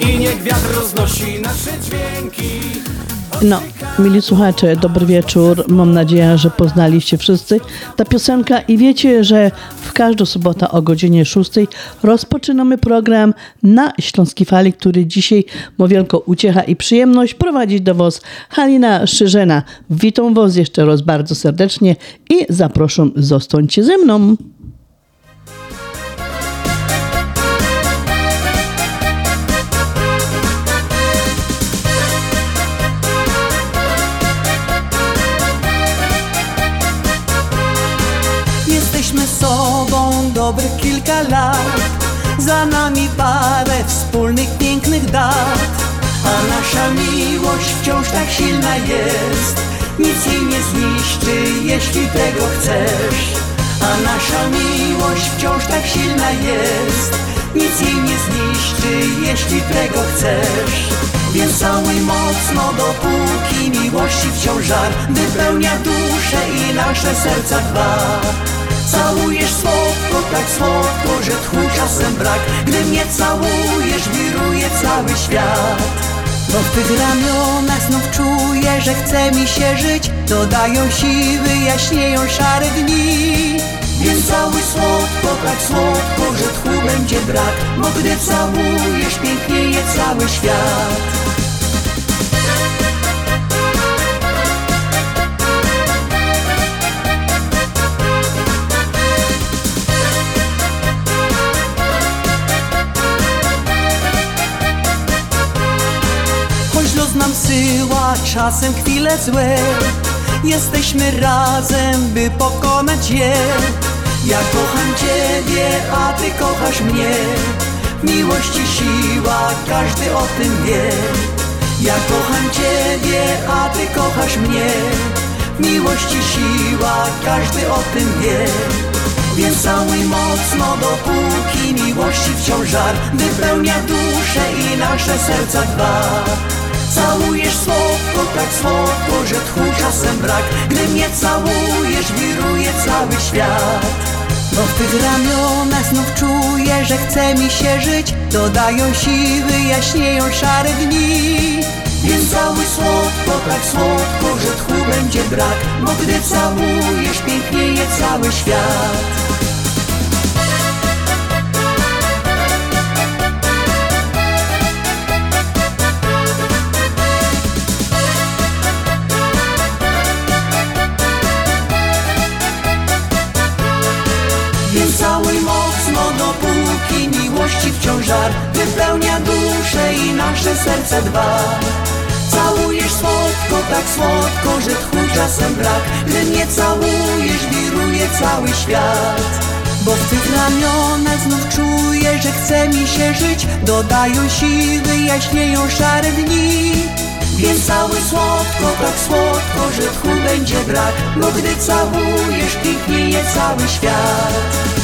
I niech wiatr roznosi nasze dźwięki No, mili słuchacze, dobry wieczór. Mam nadzieję, że poznaliście wszyscy ta piosenka i wiecie, że w każdą sobotę o godzinie 6 rozpoczynamy program na Śląskiej Fali, który dzisiaj ma wielką uciecha i przyjemność prowadzić do Was Halina Szyżena. Witam Was jeszcze raz bardzo serdecznie i zapraszam, zostańcie ze mną. Sobą dobrych kilka lat. Za nami parę wspólnych pięknych dat. A nasza miłość wciąż tak silna jest. Nic jej nie zniszczy, jeśli tego chcesz. A nasza miłość wciąż tak silna jest. Nic jej nie zniszczy, jeśli tego chcesz. Więc całuj mocno, dopóki miłości wciąż żar Wypełnia duszę i nasze serca dwa Całujesz słodko, tak słodko, że tchu czasem brak. Gdy mnie całujesz, wiruje cały świat. Bo w tych ramionach znów czuję, że chce mi się żyć. Dodają siły, jaśnieją szare dni. Więc całuj słodko, tak słodko, że tchu będzie brak. Bo gdy całujesz, pięknieje cały świat czasem chwile złe. Jesteśmy razem, by pokonać je. Ja kocham Ciebie, a Ty kochasz mnie. Miłości siła, każdy o tym wie. Ja kocham Ciebie, a Ty kochasz mnie. Miłości siła, każdy o tym wie. Więc całuj mocno, dopóki miłości wciąż żar. Wypełnia duszę i nasze serca dwa Całujesz słodko, tak słodko, że tchu czasem brak. Gdy mnie całujesz, wiruje cały świat. Bo w tych ramionach znów czuję, że chce mi się żyć. Dodają siły, jaśnieją szare dni. Więc całuj słodko, tak słodko, że tchu będzie brak. Bo gdy całujesz, pięknieje cały świat Więc całuj mocno, dopóki miłości wciąż żar Wypełnia razy serce dwa. Całujesz słodko, tak słodko, że tchu czasem brak. Gdy mnie całujesz, wiruje cały świat. Bo w tych ramionach znów czuję, że chce mi się żyć. Dodają siły, jaśnieją szare dni. Więc cały słodko, tak słodko, że tchu będzie brak. Bo gdy całujesz, pięknieje cały świat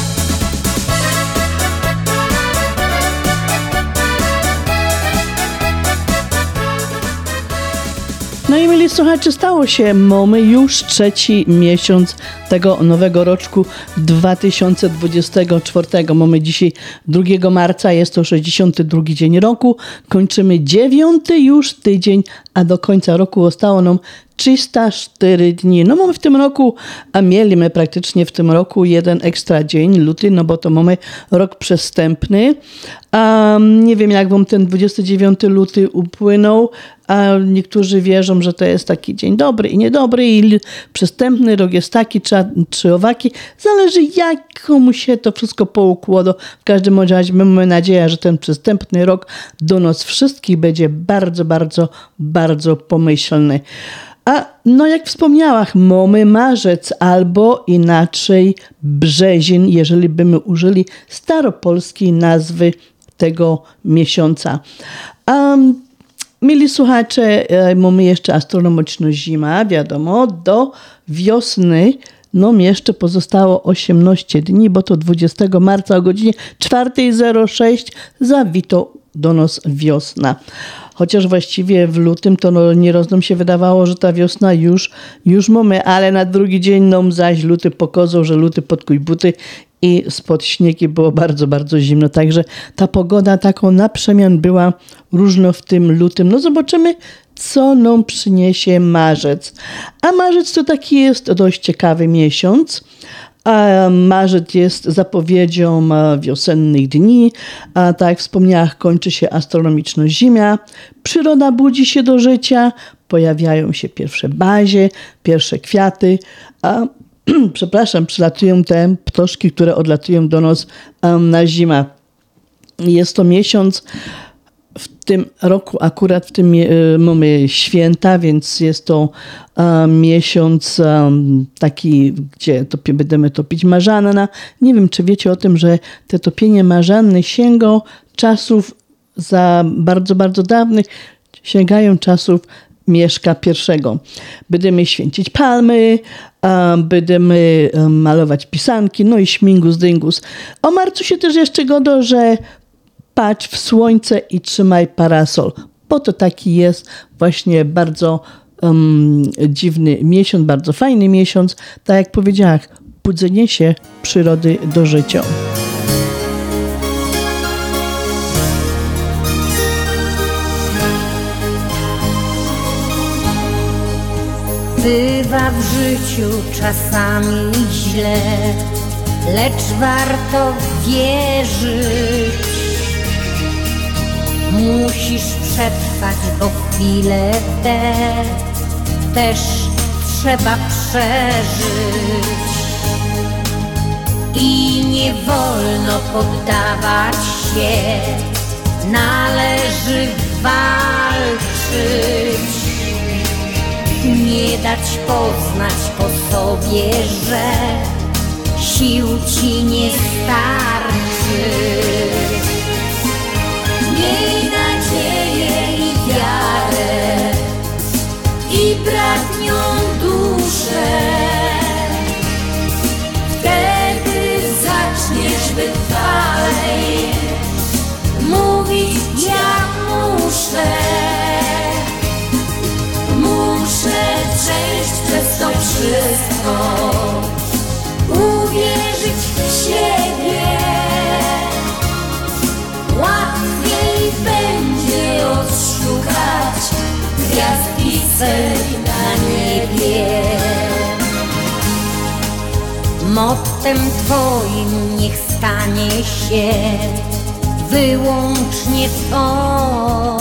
No i mieli słuchacze, stało się. Mamy już trzeci miesiąc tego nowego roczku 2024. Mamy dzisiaj 2 marca, jest to 62 dzień roku. Kończymy dziewiąty już tydzień, a do końca roku zostało nam 304 dni. No mamy w tym roku, a mieliśmy praktycznie w tym roku jeden ekstra dzień, luty, no bo to mamy rok przestępny. Um, nie wiem, jak wam ten 29 luty upłynął, a niektórzy wierzą, że to jest taki dzień dobry i niedobry i przestępny rok jest taki czy, czy owaki. Zależy jak komu się to wszystko poukłada. W każdym razie mamy nadzieję, że ten przestępny rok do nas wszystkich będzie bardzo, bardzo, bardzo pomyślny. A no jak wspomniałam, mamy marzec albo inaczej brzezin, jeżeli byśmy użyli staropolskiej nazwy tego miesiąca. Um, Mili słuchacze, e, mamy jeszcze astronomiczną zima, wiadomo, do wiosny no jeszcze pozostało 18 dni, bo to 20 marca o godzinie 4.06 zawito do nas wiosna. Chociaż właściwie w lutym to no, nieraz nam się wydawało, że ta wiosna już, już mamy, ale na drugi dzień nam zaś luty pokazał, że luty podkuj buty i spod śniegi było bardzo, bardzo zimno. Także ta pogoda taką na przemian była różno w tym lutym. No zobaczymy, co nam przyniesie marzec. A marzec to taki jest dość ciekawy miesiąc. A marzec jest zapowiedzią wiosennych dni. A tak jak wspomniałam, kończy się astronomiczna zima. Przyroda budzi się do życia. Pojawiają się pierwsze bazie, pierwsze kwiaty. A przepraszam, przylatują te ptoszki, które odlatują do nas na zimę. Jest to miesiąc, tym roku akurat w tym e, mamy święta, więc jest to miesiąc taki, gdzie topi, będziemy topić marzanna. Nie wiem, czy wiecie o tym, że te topienie marzanny sięgą czasów za bardzo, bardzo dawnych, sięgają czasów Mieszka I. Będziemy święcić palmy, będziemy malować pisanki, no i śmingus dyngus. O marcu się też jeszcze godo, że patrz w słońce i trzymaj parasol, bo to taki jest właśnie bardzo um, dziwny miesiąc, bardzo fajny miesiąc. Tak jak powiedziałam, budzenie się przyrody do życia. Bywa w życiu czasami źle, lecz warto wierzyć. Musisz przetrwać, bo chwilę te też trzeba przeżyć. I nie wolno poddawać się, należy walczyć nie dać poznać po sobie, że sił ci nie starczy. Miej i bratnią duszę. Wtedy zaczniesz wytrwalej mówić ja muszę przejść przez to wszystko, uwierzyć w siebie. Łatwiej będzie odszukać gwiazd na niebie. Mottem Twoim niech stanie się wyłącznie to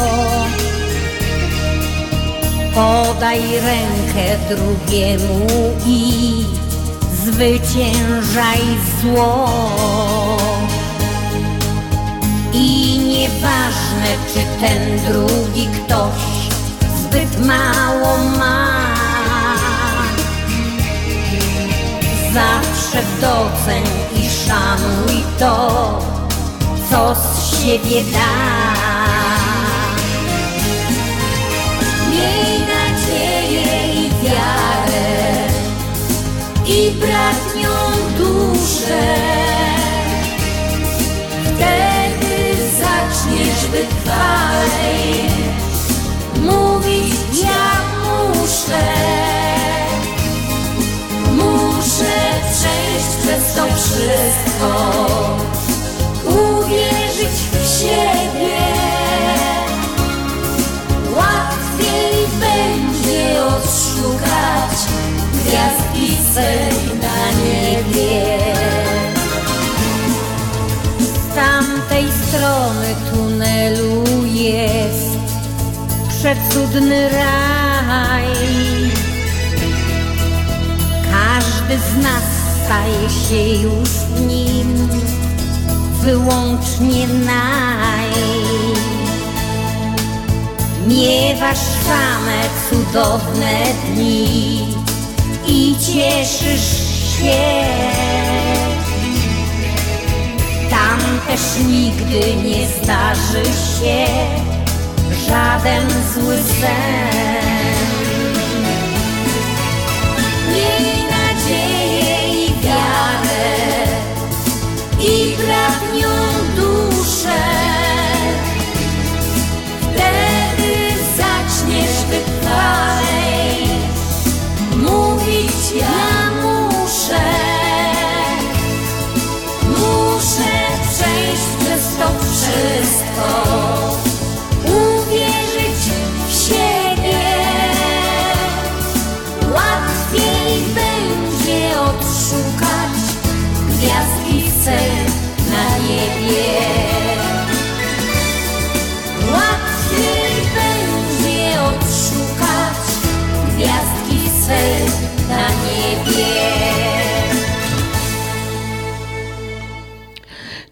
Podaj rękę drugiemu i zwyciężaj zło. I nieważne ważne, czy ten drugi ktoś zbyt mało ma. Zawsze doceń i szanuj to, co z siebie da. Miej nadzieję i wiarę i bratnią duszę. Wtedy zaczniesz wytrwalej mówić ja muszę. Muszę przejść przez to wszystko, uwierzyć w siebie. Łatwiej będzie odszukać gwiazdki na niebie. Z tamtej strony tunelu jest przecudny raj. Każdy z nas staje się już nim wyłącznie naj. Miewasz same cudowne dni i cieszysz się. Tam też nigdy nie zdarzy się żaden zły sen. Miej nadzieję i wiarę i bratnią duszę. Wtedy zaczniesz wytrwalej mówić ja muszę. Muszę przejść przez to wszystko,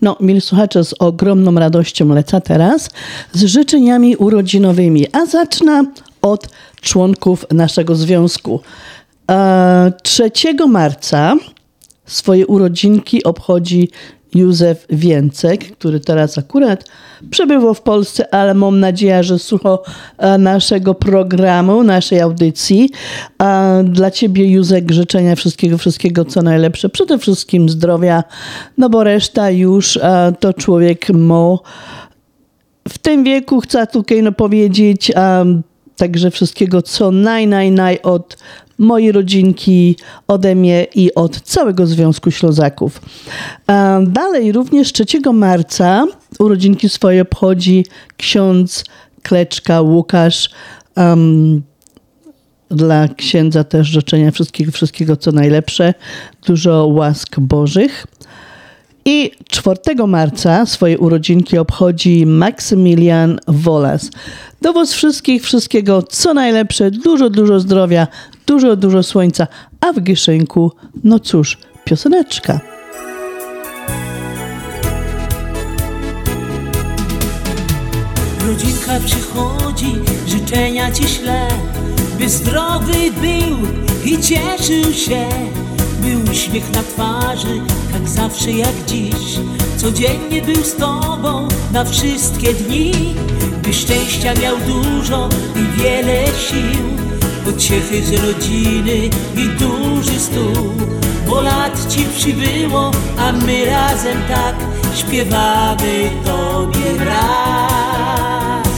No, mili słuchacze, z ogromną radością lecę teraz z życzeniami urodzinowymi, a zacznę od członków naszego związku. E, 3 marca swoje urodzinki obchodzi Józef Więcek, który teraz akurat przebywał w Polsce, ale mam nadzieję, że słucha e, naszego programu, naszej audycji. E, Dla Ciebie, Józek, życzenia wszystkiego, wszystkiego, co najlepsze. Przede wszystkim zdrowia, no bo reszta już e, to człowiek ma w tym wieku, chcę tutaj no powiedzieć, um, także wszystkiego, co naj, naj, naj od mojej rodzinki, ode mnie i od całego Związku Ślązaków. Um, dalej, również 3 marca urodzinki swoje obchodzi ksiądz Kleczka Łukasz. Um, dla księdza też życzenia wszystkiego, wszystkiego co najlepsze, dużo łask Bożych. I 4 marca swoje urodzinki obchodzi Maksymilian Wolas. Do Was wszystkich wszystkiego co najlepsze, dużo, dużo zdrowia, dużo, dużo słońca, a w Gieszynku, no cóż, pioseneczka. Rodzinka przychodzi, życzenia ci śle By zdrowy był i cieszył się By uśmiech na twarzy, tak zawsze jak dziś. Codziennie był z tobą na wszystkie dni. By szczęścia miał dużo i wiele sił Pociechy z rodziny i duży stół. Bo lat ci przybyło, a my razem tak Śpiewamy tobie raz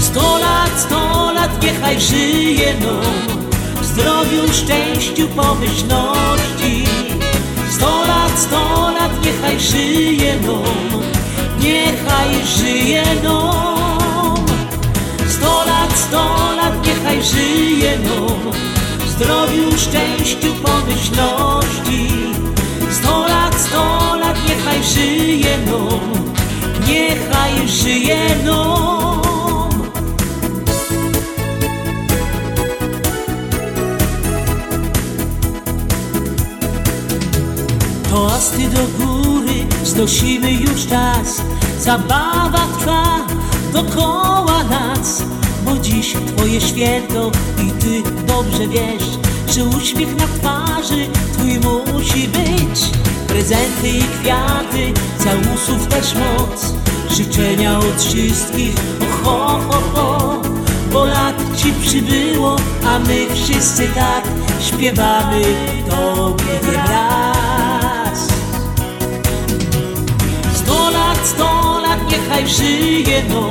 Sto lat, sto lat niechaj żyje no W zdrowiu, szczęściu, pomyślności. Sto lat, sto lat niechaj żyje Niechaj żyje no Sto lat, sto lat niechaj żyje W zdrowiu, szczęściu, pomyślności. Sto lat, sto lat niechaj żyje Niechaj żyje do góry znosimy już czas. Zabawa trwa dokoła nas Bo dziś twoje święto i ty dobrze wiesz Że uśmiech na twarzy twój musi być. Prezenty i kwiaty, całusów też moc. Życzenia od wszystkich, o ho, ho, ho. Bo lat ci przybyło, a my wszyscy tak Śpiewamy. Tobie raz Sto lat, niechaj żyje nam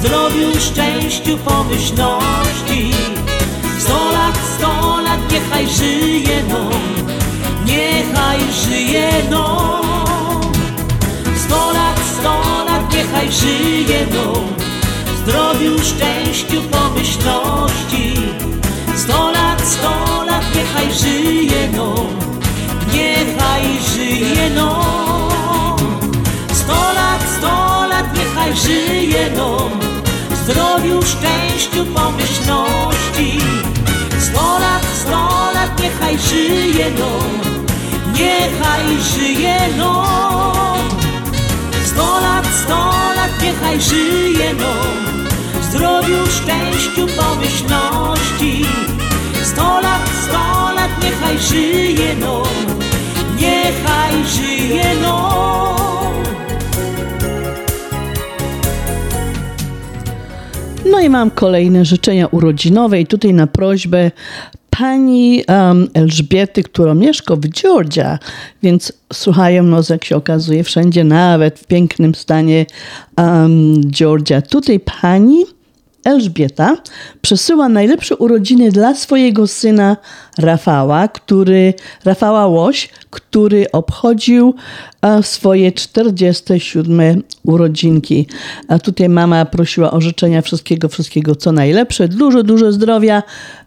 Zdrowiu, szczęściu, pomyślności. Sto lat, sto lat, niechaj żyje nam Niechaj żyje nam Sto lat, sto lat, niechaj żyje nam Zdrowiu, szczęściu, pomyślności. Sto lat, sto lat, niechaj żyje nam Niechaj żyje nam Sto lat, sto lat, niechaj żyje nam Zdrowiu, szczęściu, pomyślności. Sto lat, sto lat, niechaj żyje nam Niechaj żyje nam Sto lat, sto lat, niechaj żyje nam Zdrowiu, szczęściu, pomyślności. Sto lat, sto lat, niechaj żyje nam Niechaj żyje nam No i mam kolejne życzenia urodzinowe i tutaj na prośbę pani um, Elżbiety, która mieszka w Georgia, więc słuchają jak się okazuje, wszędzie, nawet w pięknym stanie um, Georgia. Tutaj pani Elżbieta przesyła najlepsze urodziny dla swojego syna Rafała, który, Rafała Łoś, który obchodził e, swoje 47 urodzinki. A tutaj mama prosiła o życzenia wszystkiego, wszystkiego co najlepsze, dużo, dużo zdrowia,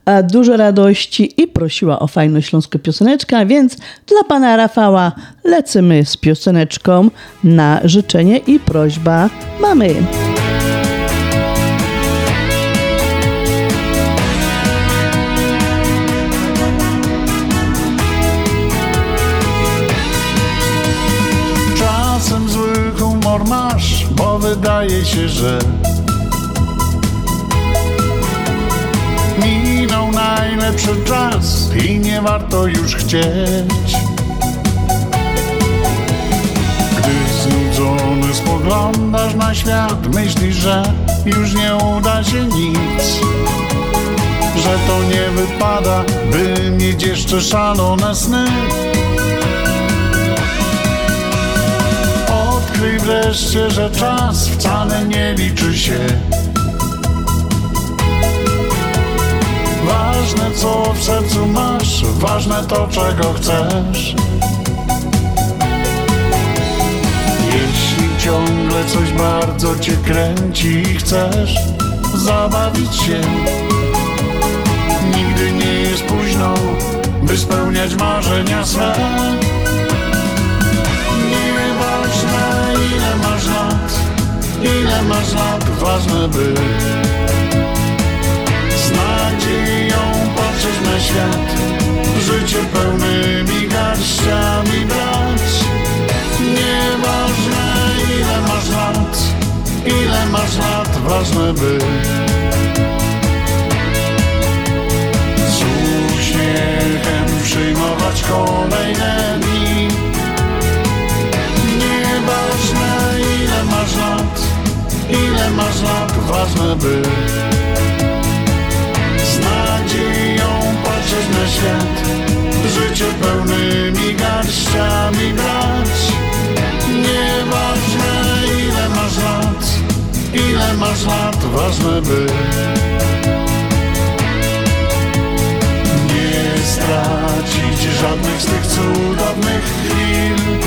e, dużo radości i prosiła o fajną śląską pioseneczkę, więc dla pana Rafała lecimy z pioseneczką na życzenie i prośba mamy. Wydaje się, że Minął najlepszy czas i nie warto już chcieć. Gdy znudzony spoglądasz na świat, myślisz, że już nie uda się nic. Że to nie wypada, by mieć jeszcze szalone sny wreszcie, że czas wcale nie liczy się. Ważne co w sercu masz, ważne to czego chcesz. Jeśli ciągle coś bardzo cię kręci i chcesz zabawić się, nigdy nie jest późno, by spełniać marzenia swe. Ile masz lat, ważne by z nadzieją patrzeć na świat, życie pełnymi garściami brać. Nieważne ile masz lat, ile masz lat, ważne by z uśmiechem przyjmować kolejne dni. Lat, ważne by z nadzieją patrzeć na świat, życie pełnymi garściami brać. Nieważne ile masz lat, ile masz lat, ważne by nie stracić żadnych z tych cudownych chwil.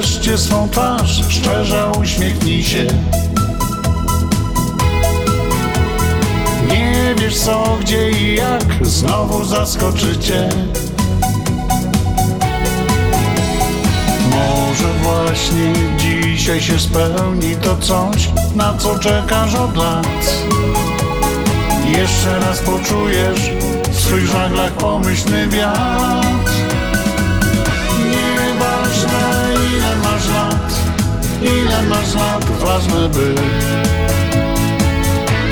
Wreszcie swą twarz, szczerze uśmiechnij się. Nie wiesz co, gdzie i jak, znowu zaskoczycie. Może właśnie dzisiaj się spełni to coś, na co czekasz od lat. Jeszcze raz poczujesz swych żaglach pomyślny wiatr. Ile masz lat, ważne by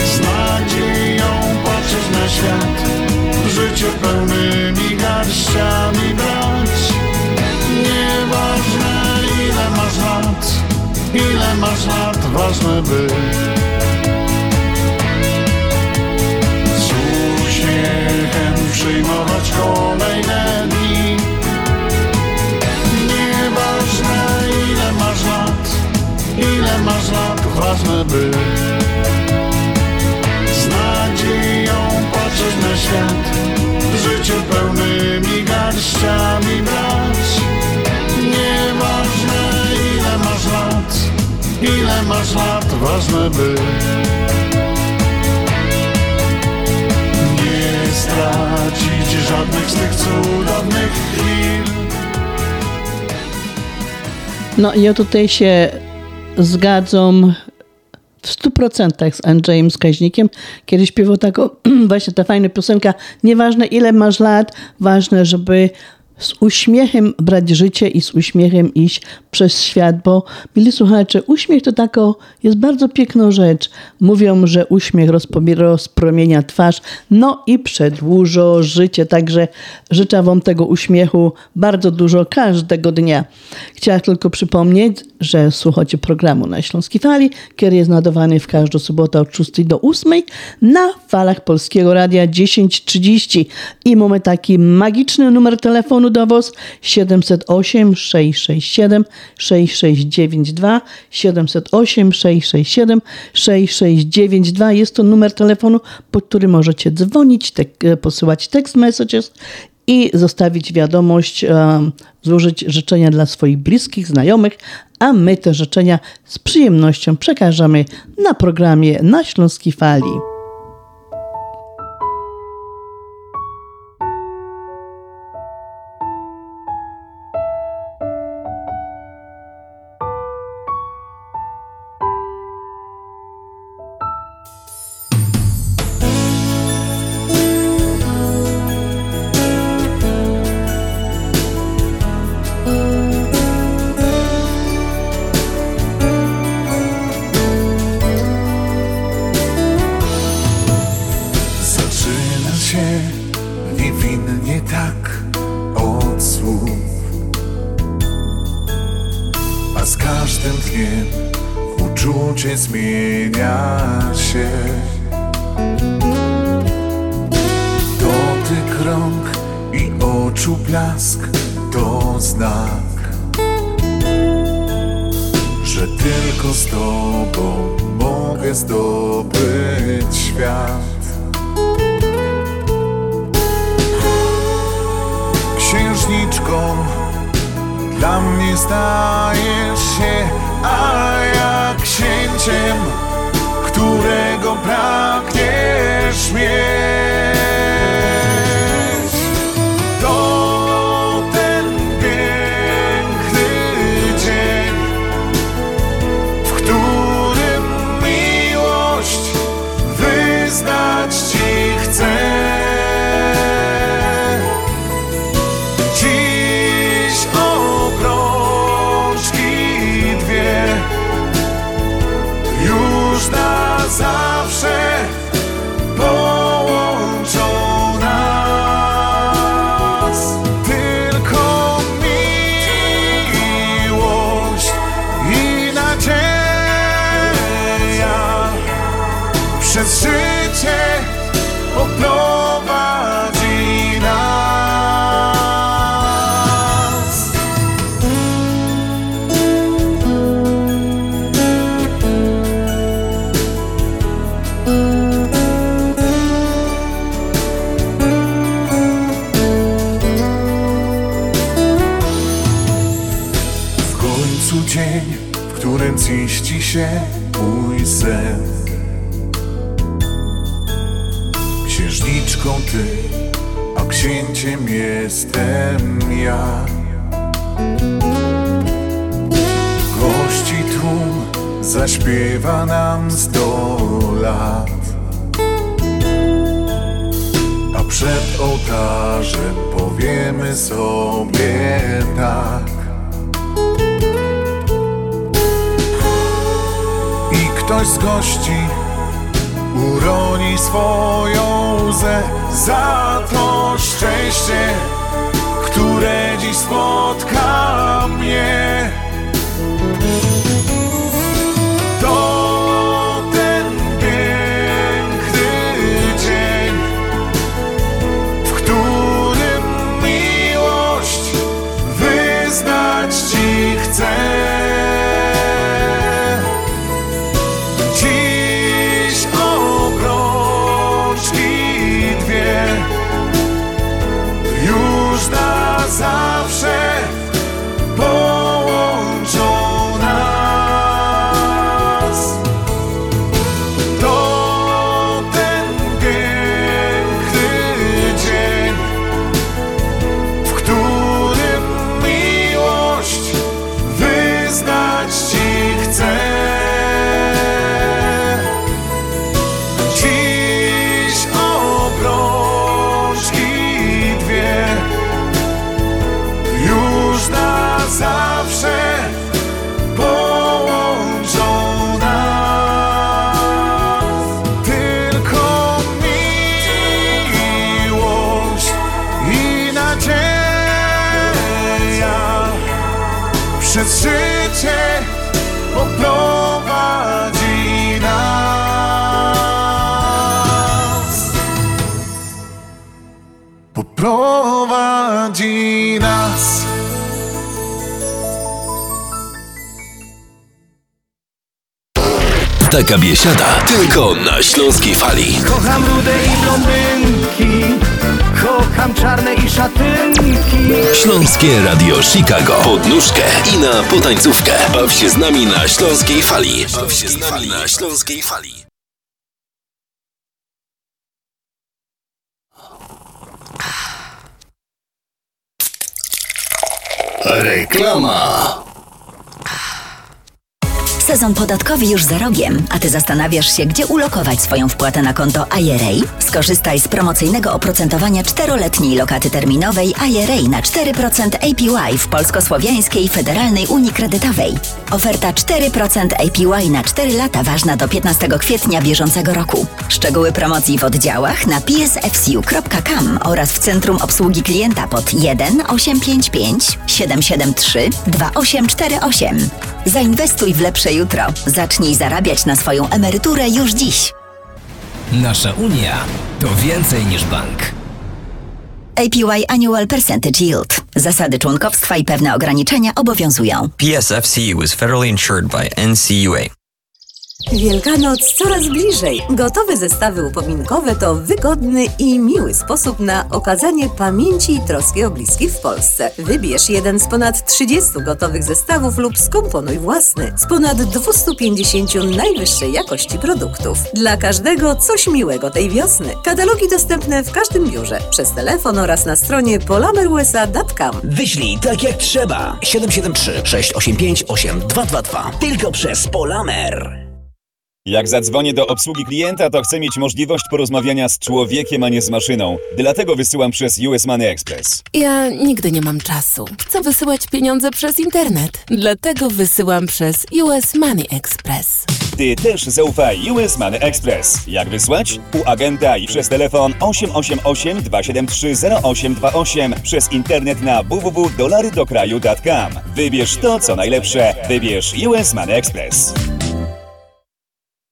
z nadzieją patrzeć na świat, życie pełnymi garściami brać. Nieważne ile masz lat, ile masz lat, ważne by z uśmiechem przyjmować kolejne dni. Ile masz lat, ważne by z nadzieją patrzeć na świat, życie pełnymi garściami brać. Nieważne ile masz lat, ile masz lat, ważne by nie stracić żadnych z tych cudownych chwil. No ja tutaj się zgadzam w stu procentach z Andrzejem Skaźnikiem, kiedy śpiewał taką właśnie ta fajna piosenka. Nieważne ile masz lat, ważne, żeby z uśmiechem brać życie i z uśmiechem iść przez świat, bo mili słuchacze, uśmiech to tako jest bardzo piękna rzecz. Mówią, że uśmiech rozpromienia twarz, no i przedłuża życie, także życzę Wam tego uśmiechu bardzo dużo każdego dnia. Chciałam tylko przypomnieć, że słuchacie programu na Śląskiej Fali, który jest nadawany w każdą sobotę od 6 do 8 na falach Polskiego Radia 1030 i mamy taki magiczny numer telefonu do Was 708 667 6692 708 667 6692 jest to numer telefonu, pod który możecie dzwonić, tek- posyłać text messages i zostawić wiadomość, e, złożyć życzenia dla swoich bliskich, znajomych, a my te życzenia z przyjemnością przekażemy na programie na Śląskiej Fali. Taka biesiada tylko na śląskiej fali. Kocham rude i blondynki Kocham czarne i szatynki Śląskie Radio Chicago. Pod nóżkę i na potańcówkę. Baw się z nami na śląskiej fali. Baw się z nami na śląskiej fali. Reklama. Sezon podatkowy już za rogiem, a ty zastanawiasz się, gdzie ulokować swoją wpłatę na konto IRA? Skorzystaj z promocyjnego oprocentowania czteroletniej lokaty terminowej IRA na 4% APY w Polsko-Słowiańskiej Federalnej Unii Kredytowej. Oferta 4% APY na 4 lata ważna do 15 kwietnia bieżącego roku. Szczegóły promocji w oddziałach na psfcu.com oraz w Centrum Obsługi Klienta pod 1 855 773 2848. Zainwestuj w lepsze jutro. Zacznij zarabiać na swoją emeryturę już dziś. Nasza Unia to więcej niż bank. APY Annual Percentage Yield. Zasady członkowstwa i pewne ograniczenia obowiązują. PSFCU is federally insured by NCUA. Wielkanoc coraz bliżej. Gotowe zestawy upominkowe to wygodny i miły sposób na okazanie pamięci i troski o bliskich w Polsce. Wybierz jeden z ponad 30 gotowych zestawów lub skomponuj własny z ponad 250 najwyższej jakości produktów. Dla każdego coś miłego tej wiosny. Katalogi dostępne w każdym biurze, przez telefon oraz na stronie polamerusa.com. Wyślij tak jak trzeba. 773 685 8222. Tylko przez Polamer. Jak zadzwonię do obsługi klienta, to chcę mieć możliwość porozmawiania z człowiekiem, a nie z maszyną. Dlatego wysyłam przez US Money Express. Ja nigdy nie mam czasu. Chcę wysyłać pieniądze przez internet. Dlatego wysyłam przez US Money Express. Ty też zaufaj US Money Express. Jak wysłać? U agenta i przez telefon 888 273 0828 przez internet na www.dolarydokraju.com. Wybierz to, co najlepsze. Wybierz US Money Express.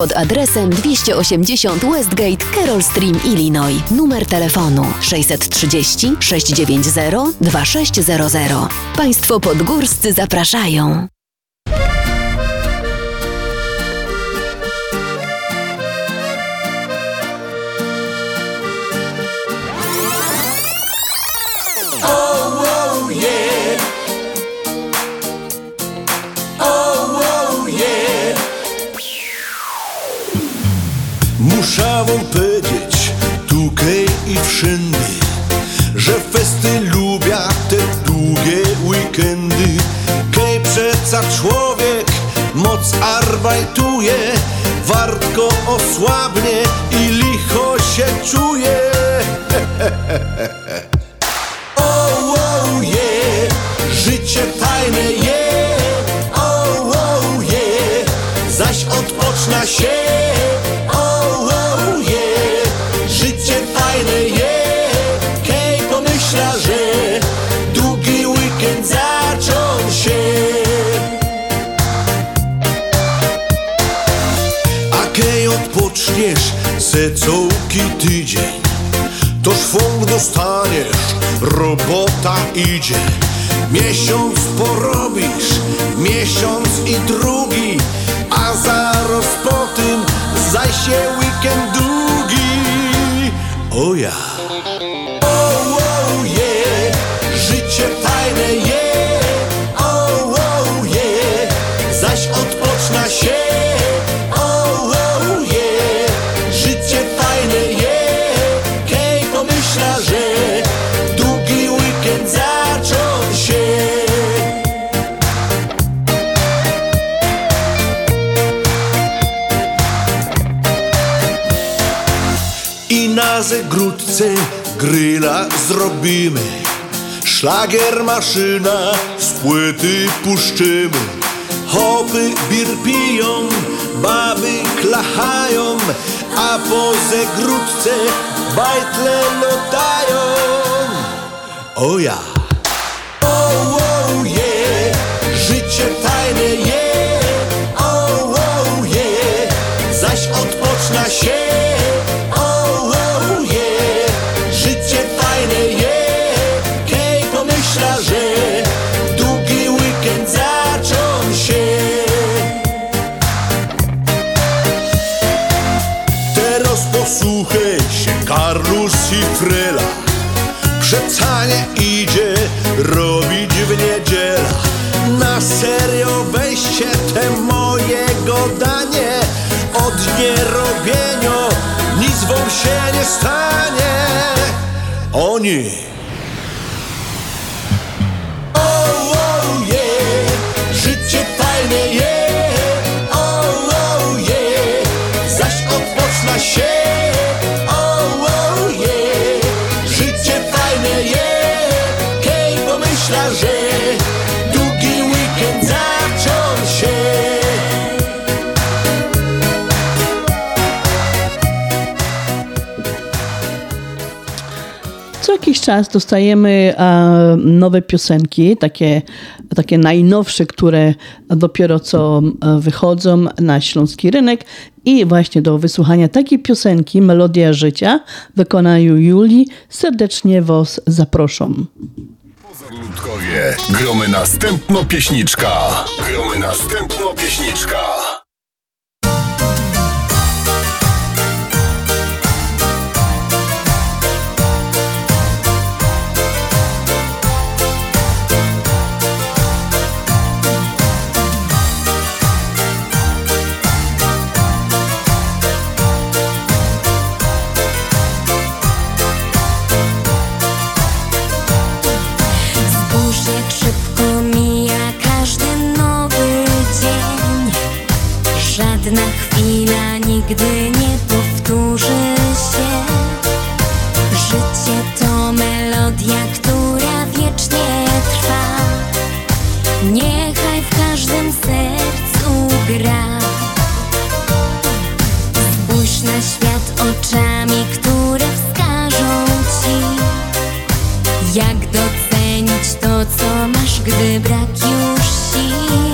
pod adresem 280 Westgate, Carroll Stream, Illinois. Numer telefonu 630 690 2600. Państwo podgórscy zapraszają. Muszę wam powiedzieć, tukaj i wszędzie, że festy lubię te długie weekendy. Kej przeca człowiek moc arbajtuje, wartko osłabnie i licho się czuje. Oh, oh, yeah. Życie fajne je. Oh, oh, yeah. Zaś odpoczna się. Całki tydzień To szwung dostaniesz, robota idzie Miesiąc porobisz, miesiąc i drugi A zaraz po tym zaś się weekend długi O ja Oh, oh, yeah. Życie fajne je. I na zegródce gryla zrobimy. Szlagier maszyna z płyty puszczymy. Hopy bir piją, baby klachają A po zegródce bajtle lotają. O ja! Oh, oh, yeah. Życie fajne mojego danie Od nierobienia nic wam się nie stanie. Oni Co jakiś czas dostajemy nowe piosenki, takie, takie najnowsze, które dopiero co wychodzą na śląski rynek. I właśnie do wysłuchania takiej piosenki, Melodia Życia, w wykonaniu Julii, serdecznie Was zaproszą. Ludkowie, gromy następno pieśniczka. Gromy następno pieśniczka. Nigdy nie powtórzy się Życie to melodia, która wiecznie trwa Niechaj w każdym sercu gra Spójrz na świat oczami, które wskażą ci jak docenić to, co masz, gdy brak już sił?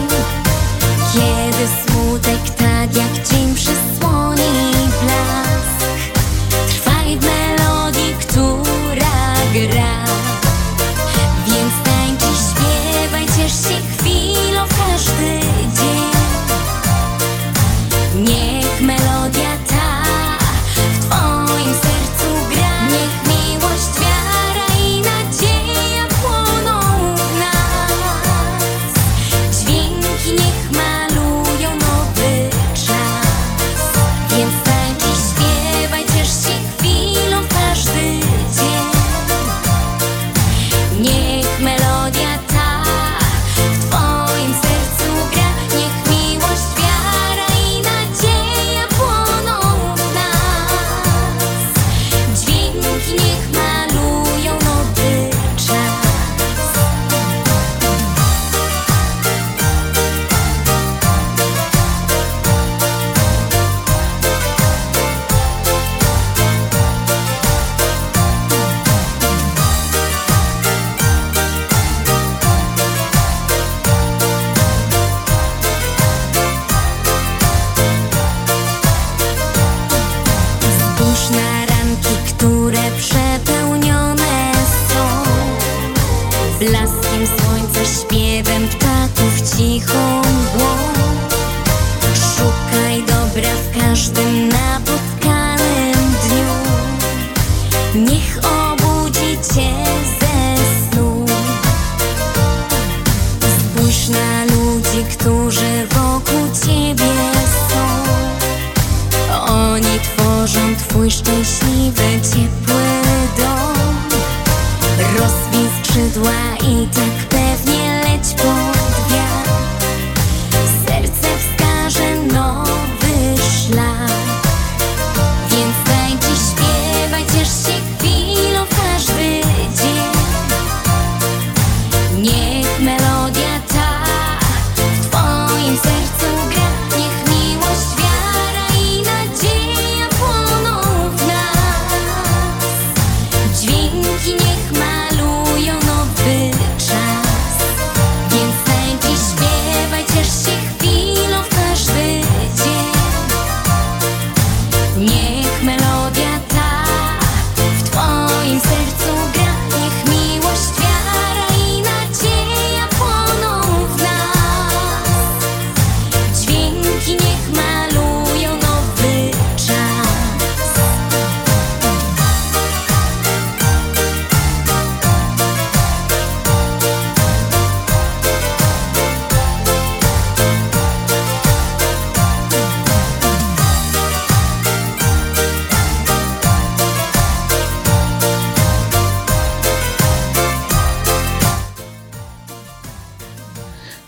Dźwięki niech malują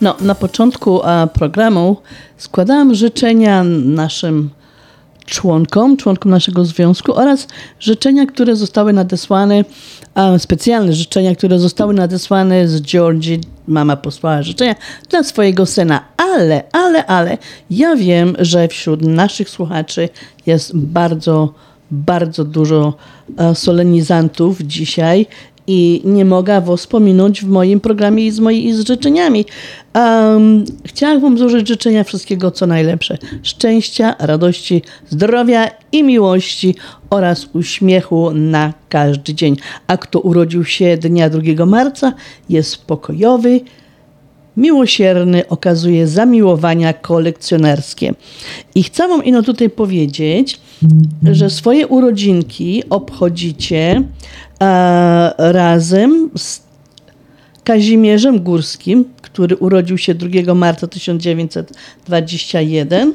No, na początku e, programu składałam życzenia naszym członkom, członkom naszego związku oraz życzenia, które zostały nadesłane, specjalne życzenia, które zostały nadesłane z Georgii. Mama posłała życzenia dla swojego syna, ale, ale, ale ja wiem, że wśród naszych słuchaczy jest bardzo, bardzo dużo e, solenizantów dzisiaj i nie mogę was pominąć w moim programie i z moimi z życzeniami. Um, złożyć życzenia wszystkiego, co najlepsze. Szczęścia, radości, zdrowia i miłości oraz uśmiechu na każdy dzień. A kto urodził się dnia 2 marca, jest pokojowy, miłosierny, okazuje zamiłowania kolekcjonerskie. I chcę wam ino tutaj powiedzieć, że swoje urodzinki obchodzicie e, razem z Kazimierzem Górskim, który urodził się 2 marca 1921,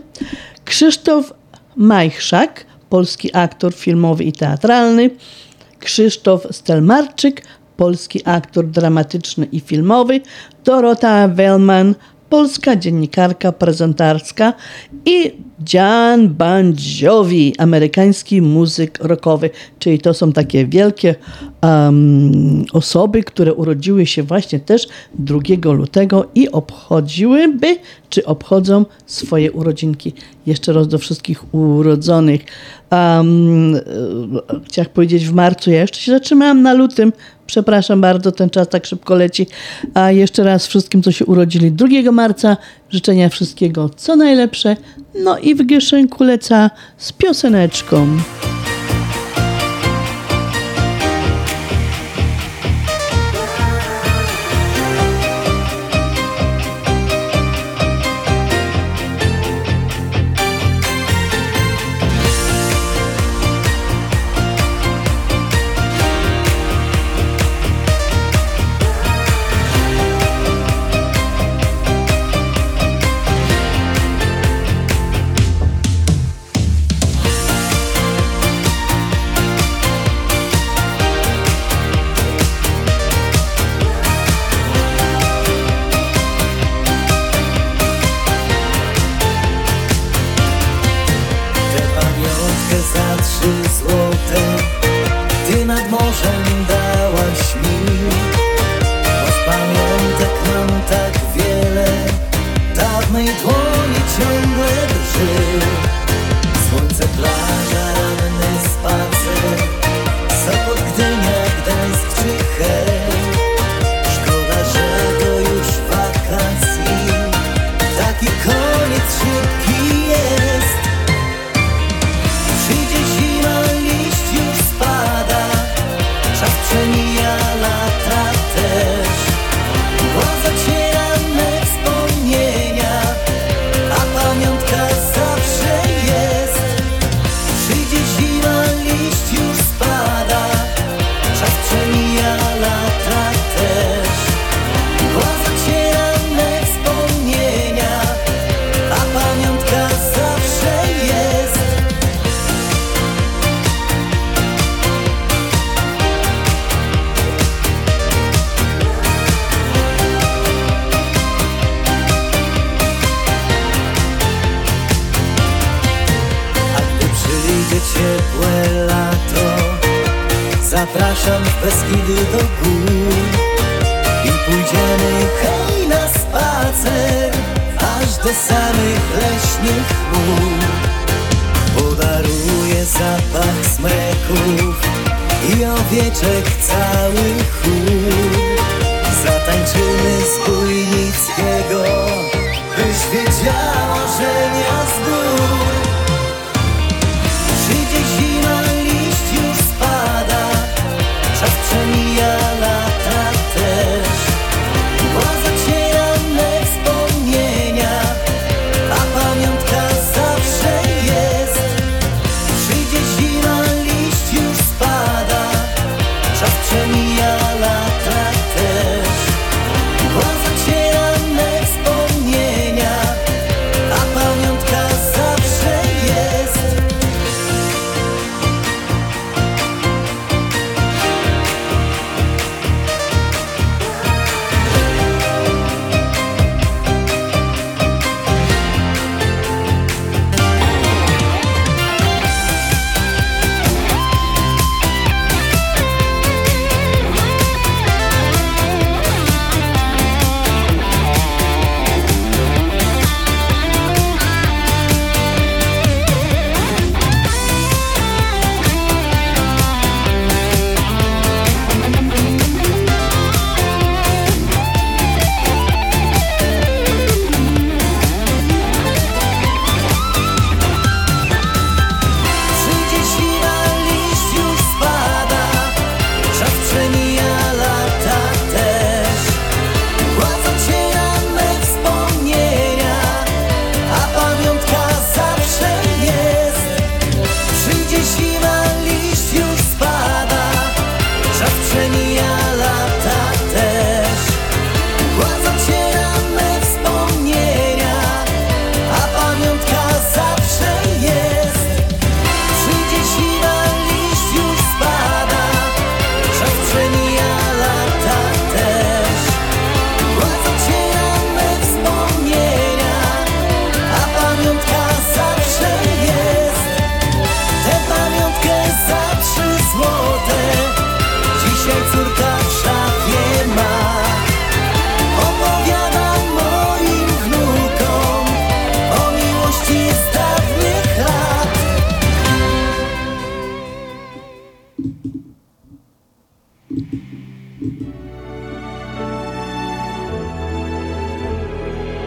Krzysztof Majchrzak, polski aktor filmowy i teatralny, Krzysztof Stelmarczyk, polski aktor dramatyczny i filmowy, Dorota Wellman, polska dziennikarka prezentarska i John Bon Jovi, amerykański muzyk rockowy. Czyli to są takie wielkie um, osoby, które urodziły się właśnie też 2 lutego i obchodziłyby, czy obchodzą swoje urodzinki. Jeszcze raz do wszystkich urodzonych. Um, chciałam powiedzieć w marcu, ja jeszcze się zatrzymałam na lutym. Przepraszam bardzo, ten czas tak szybko leci. A jeszcze raz wszystkim, co się urodzili 2 marca, życzenia wszystkiego co najlepsze. No i w kieszonku leca z pioseneczką.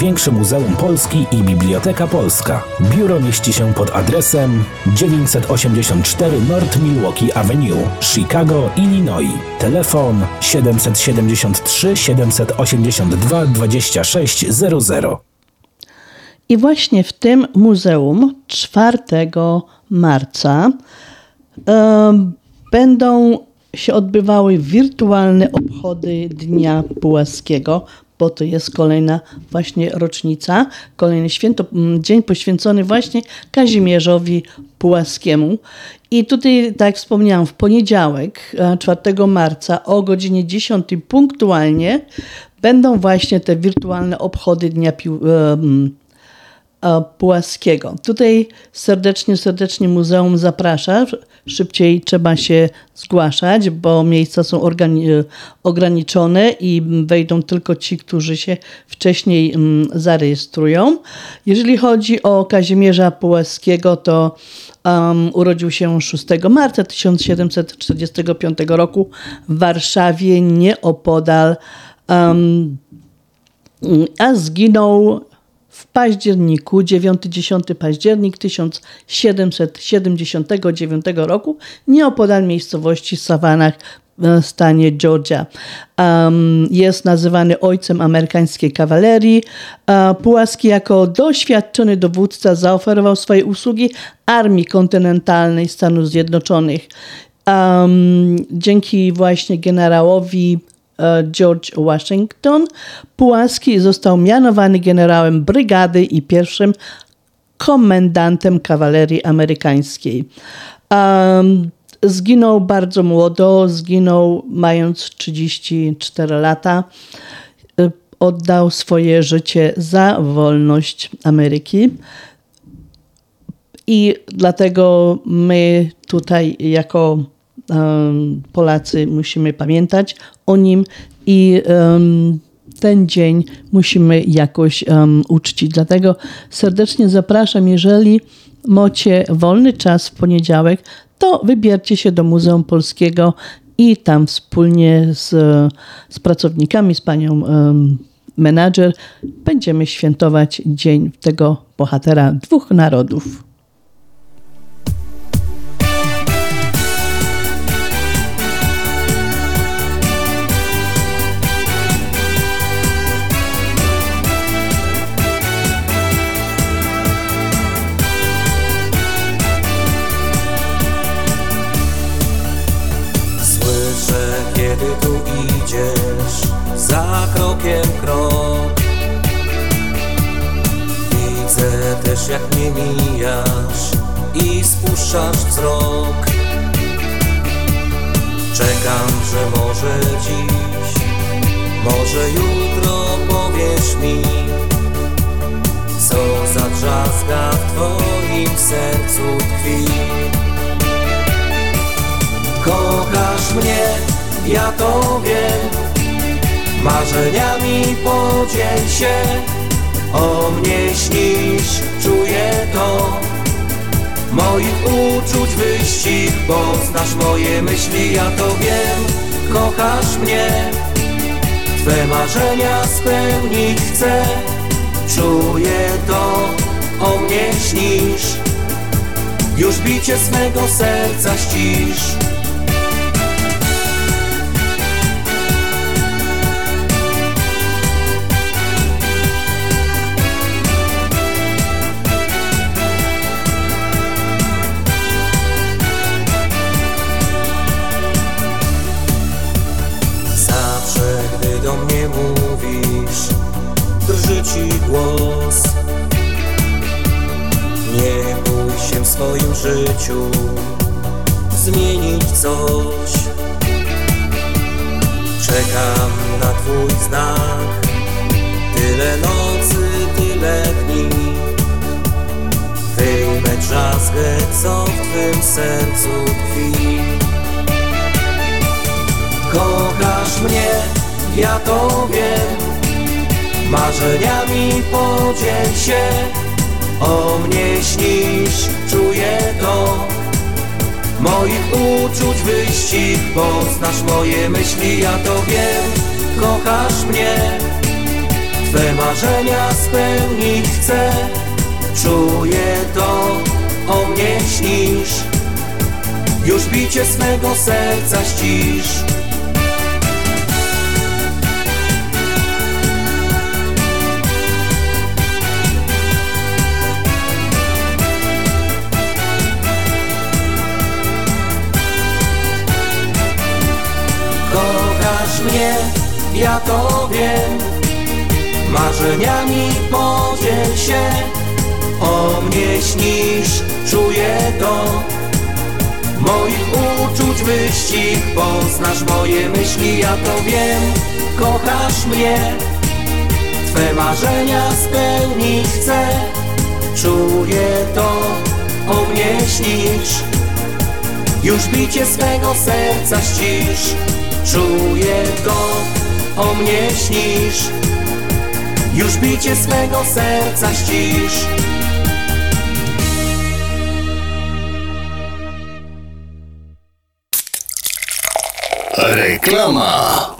największe Muzeum Polski i Biblioteka Polska. Biuro mieści się pod adresem 984 North Milwaukee Avenue, Chicago, Illinois. Telefon 773 782 2600. I właśnie w tym muzeum 4 marca będą się odbywały wirtualne obchody Dnia Pułaskiego, bo to jest kolejna właśnie rocznica, kolejny święto, dzień poświęcony właśnie Kazimierzowi Pułaskiemu. I tutaj, tak jak wspomniałam, w poniedziałek, e, 4 marca o godzinie 10 punktualnie będą właśnie te wirtualne obchody Dnia Pił, e, Pułaskiego. Tutaj serdecznie, serdecznie muzeum zaprasza. Szybciej trzeba się zgłaszać, bo miejsca są e, ograniczone i wejdą tylko ci, którzy się wcześniej mm, zarejestrują. Jeżeli chodzi o Kazimierza Pułaskiego, to um, urodził się 6 marca 1745 roku w Warszawie, nieopodal, um, a zginął październiku, 9-10 październik 1779 roku, nieopodal miejscowości Sawanach w stanie Georgia. Um, jest nazywany ojcem amerykańskiej kawalerii. Uh, Pułaski jako doświadczony dowódca zaoferował swoje usługi Armii Kontynentalnej Stanów Zjednoczonych. Um, dzięki właśnie generałowi George Washington, Pułaski został mianowany generałem brygady i pierwszym komendantem kawalerii amerykańskiej. Um, zginął bardzo młodo, zginął mając 34 lata. Oddał swoje życie za wolność Ameryki. I dlatego my tutaj, jako Polacy, musimy pamiętać o nim i um, ten dzień musimy jakoś um, uczcić. Dlatego serdecznie zapraszam, jeżeli macie wolny czas w poniedziałek, to wybierzcie się do Muzeum Polskiego i tam wspólnie z, z pracownikami, z panią um, menadżer, będziemy świętować dzień tego bohatera dwóch narodów. Też jak mnie mijasz i spuszczasz wzrok. Czekam, że może dziś, może jutro powiesz mi Co za drzazga w twoim sercu tkwi. Kochasz mnie, ja to wiem Marzeniami podziel się O mnie śnisz, czuję to. Moich uczuć wyścig Poznasz moje myśli, ja to wiem. Kochasz mnie. Twe marzenia spełnić chcę. Czuję to, o mnie śnisz. Już bicie swego serca ścisz głos. Nie bój się w swoim życiu zmienić coś. Czekam na twój znak. Tyle nocy, tyle dni. Wyjmę drzazgę, co w twym sercu tkwi. Kochasz mnie, ja to wiem Marzeniami podziel się. O mnie śnisz, czuję to. Moich uczuć wyścig Poznasz moje myśli, ja to wiem. Kochasz mnie. Twe marzenia spełnić chcę. Czuję to, o mnie śnisz. Już bicie swego serca ścisz mnie, ja to wiem. Marzeniami podziel się O mnie śnisz, czuję to. Moich uczuć wyścig Poznasz moje myśli, ja to wiem. Kochasz mnie Twe marzenia spełnić chcę. Czuję to, o mnie śnisz. Już bicie swego serca ścisz Czuję to, o mnie śnisz. Już bicie swego serca ścisz. Reklama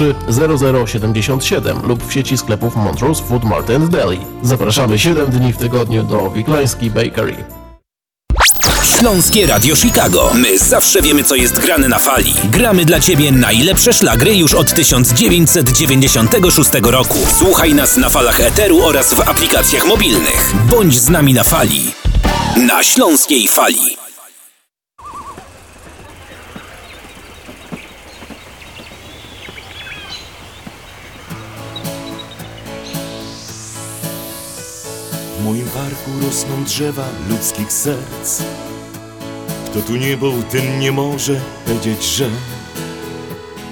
0077 lub w sieci sklepów Montrose Food Mart and Deli. Zapraszamy 7 dni w tygodniu do Wiklański Bakery. Śląskie Radio Chicago. My zawsze wiemy, co jest grane na fali. Gramy dla Ciebie najlepsze szlagry już od 1996 roku. Słuchaj nas na falach Eteru oraz w aplikacjach mobilnych. Bądź z nami na fali. Na Śląskiej Fali. Parku rosną drzewa ludzkich serc. Kto tu nie był, ten nie może powiedzieć, że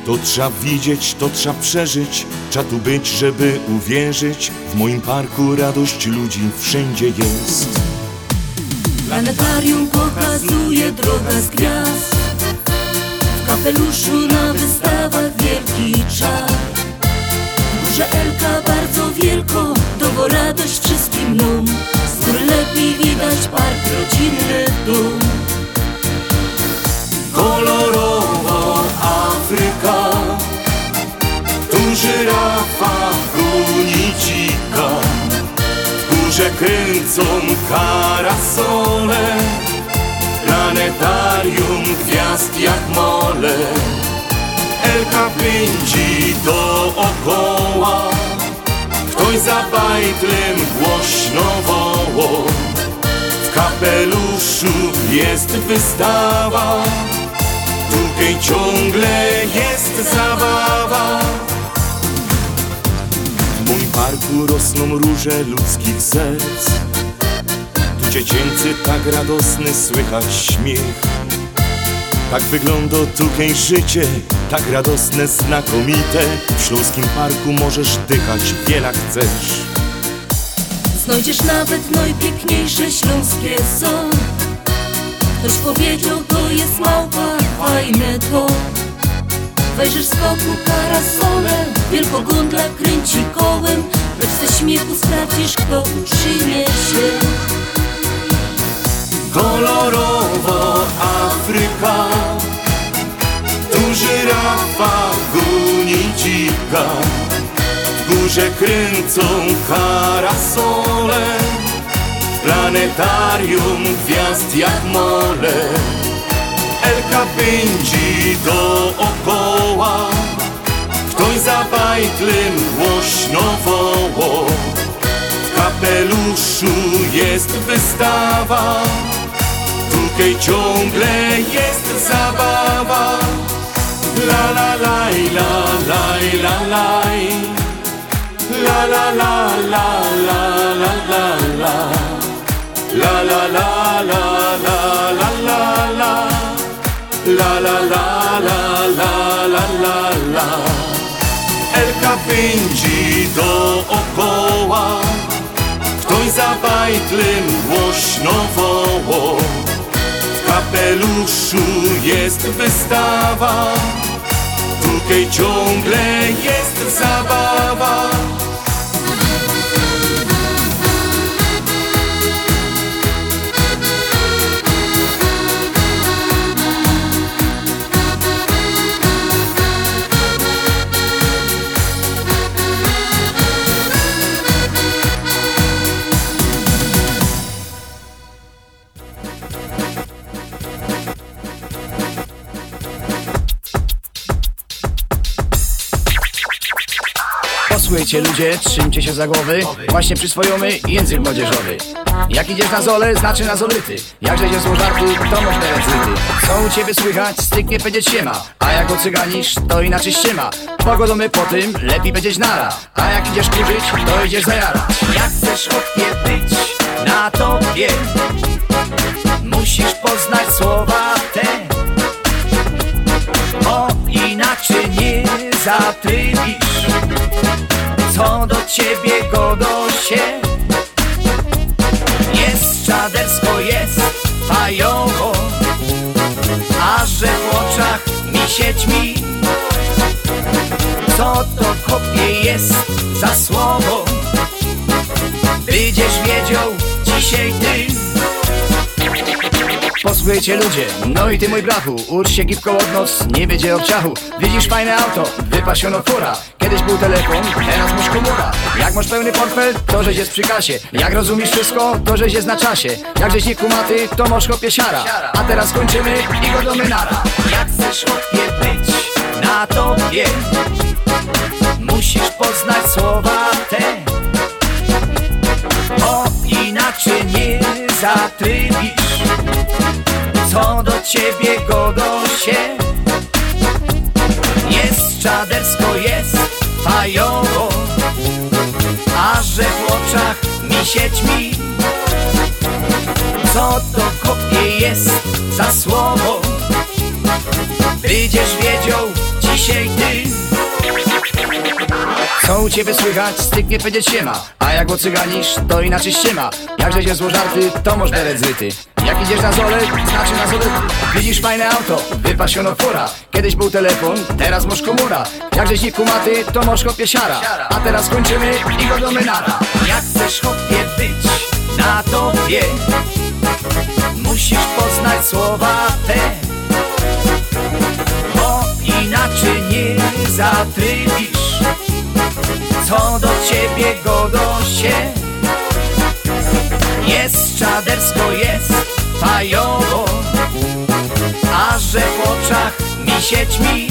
to trzeba widzieć, to trzeba przeżyć, trzeba tu być, żeby uwierzyć. W moim parku radość ludzi wszędzie jest. Planetarium pokazuje drogę z gwiazd W kapeluszu na wystawach wielki czar Górze Elka bardzo wielko To radość wszystkim mną Góry lepiej widać park rodzinny dom Kolorowo Afryka Tu żyrafa goni dzika W górze kręcą karasole Planetarium gwiazd jak mole. Elka pędzi dookoła Ktoś za bajtlem głośno woło W kapeluszu jest wystawa Tutaj ciągle jest zabawa W moim parku rosną róże ludzkich serc. Tu dziecięcy tak radosny słychać śmiech. Tak wygląda tutaj życie, tak radosne, znakomite. W Śląskim Parku możesz dychać wiele chcesz. Znajdziesz nawet najpiękniejsze śląskie są Ktoś powiedział, to jest małpa, fajne to Wejrzysz z boku karasole Wielkogundla kręci kołem Lecz ze śmiechu sprawdzisz, kto uczynie się Kolorowo Afryka. Tu żyrafa goni dzika. W górze kręcą karasole planetarium gwiazd jak mole. Elka pędzi dookoła. Ktoś za bajtlem głośno W kapeluszu jest wystawa Tutaj ciągle jest zabawa La la laj, la laj, la laj La la la la la la la la La la la la la la la la La la la la la la la la muzyka pędzi dookoła Ktoś za bajtlem głośno woło kapeluszu jest wystawa. Tutaj ciągle jest zabawa Posłuchajcie ludzie, trzymcie się za głowy. Właśnie przyswojomy język młodzieżowy. Jak idziesz na zole, znaczy na zolity Jak się zło żartu, to można recyty Co u ciebie słychać, styknie powiedzieć siema A jak ocyganisz, to inaczej ściema Pogodomy po tym, lepiej powiedzieć nara. A jak idziesz kurzyć, to idziesz zajarać Jak chcesz być na tobie Musisz poznać słowa te. O inaczej nie zatrybisz co do ciebie godo się Jest czadersko, jest fajowo A że w oczach mi się Co to kopie jest za słowo? Będziesz wiedział dzisiaj ty Posłuchajcie ludzie, no i ty mój brachu Ucz się gipką od nos, nie będzie obciachu. Widzisz fajne auto, wypasiono fura. Kiedyś był telefon, teraz masz komura Jak masz pełny portfel, to żeś jest przy kasie. Jak rozumiesz wszystko, to żeś jest na czasie. Jak żeś nie kumaty, to masz chłopie siara. A teraz kończymy i go do nara Jak chcesz chłopie być na tobie Musisz poznać słowa te. O inaczej nie zatrybisz co do ciebie godo się Jest czadersko, jest fajowo A że w oczach mi się ćmi. Co to kopie jest za słowo? Będziesz wiedział dzisiaj ty. Co u ciebie słychać? Styknie powiedzieć siema A jak ocyganisz, to inaczej ściema Jakże się zło żarty, to możesz beret zryty Jak idziesz na zole, znaczy na zolety Widzisz fajne auto, wypasiono fura. Kiedyś był telefon, teraz masz komura. Jakżeś nie kumaty, to masz chłopie siara. A teraz kończymy i go do nara Jak chcesz chłopie być na tobie? Musisz poznać słowa te. Bo inaczej nie zatrybisz. Co do ciebie godo się Jest czadersko, jest fajowo A że w oczach mi się ćmi.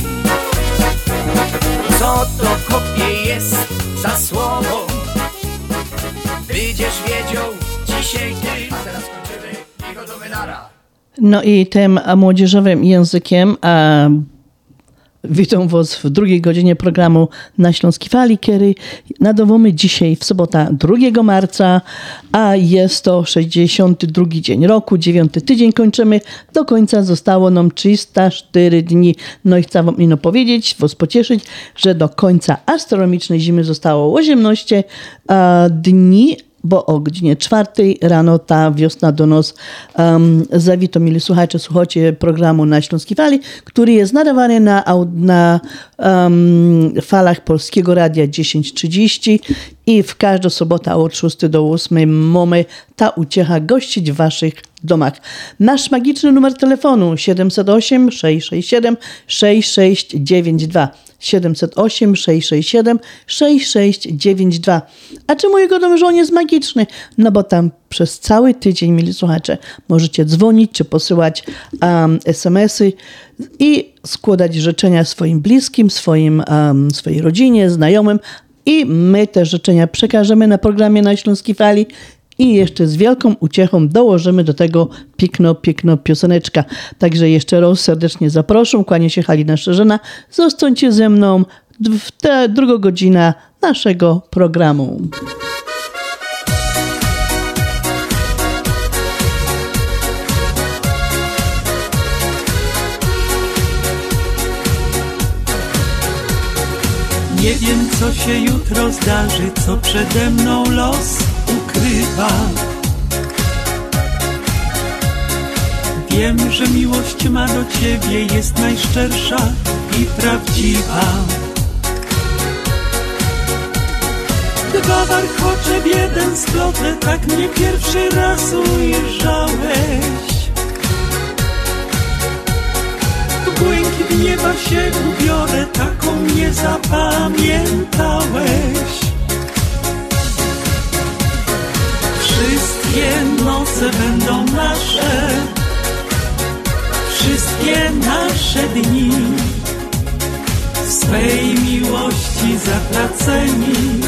Co to kopie jest za słowo? Będziesz wiedział dzisiaj ty. A teraz kończymy i go do nara. No i tym młodzieżowym językiem a Witam Was w drugiej godzinie programu na Śląskiej Fali, kiedy nadawamy dzisiaj w sobota 2 marca, a jest to 62 dzień roku, 9 tydzień kończymy. Do końca zostało nam 304 dni. No i chcę Wam ino powiedzieć, Was pocieszyć, że do końca astronomicznej zimy zostało 18 dni, bo o godzinie czwartej rano ta wiosna do nas um, zawito, mili słuchacze, słuchacie programu na Śląskiej Fali, który jest nadawany na, na um, falach Polskiego Radia 1030 i w każdą sobotę od 6 do 8 mamy ta uciecha gościć w waszych domach. Nasz magiczny numer telefonu 708 667 6692 708 667 6692. A czemu jego dom jest magiczny? No bo tam przez cały tydzień, mili słuchacze, możecie dzwonić czy posyłać um, SMS-y i składać życzenia swoim bliskim, swoim, um, swojej rodzinie, znajomym, i my te życzenia przekażemy na programie na Śląskiej Fali i jeszcze z wielką uciechą dołożymy do tego piękno, piękno pioseneczka. Także jeszcze raz serdecznie zaproszę, kłania się Halina Szerzyna. Zostańcie ze mną w tę drugą godzinę naszego programu. Nie wiem, co się jutro zdarzy, co przede mną los ukrywa. Wiem, że miłość ma do ciebie jest najszczersza i prawdziwa. Dwa warchocze w jeden splotę, tak mnie pierwszy raz ujrzałeś. Błękit nieba się ubiorę, taką mnie zapamiętałeś. Wszystkie noce będą nasze, wszystkie nasze dni. W swej miłości zatraceni,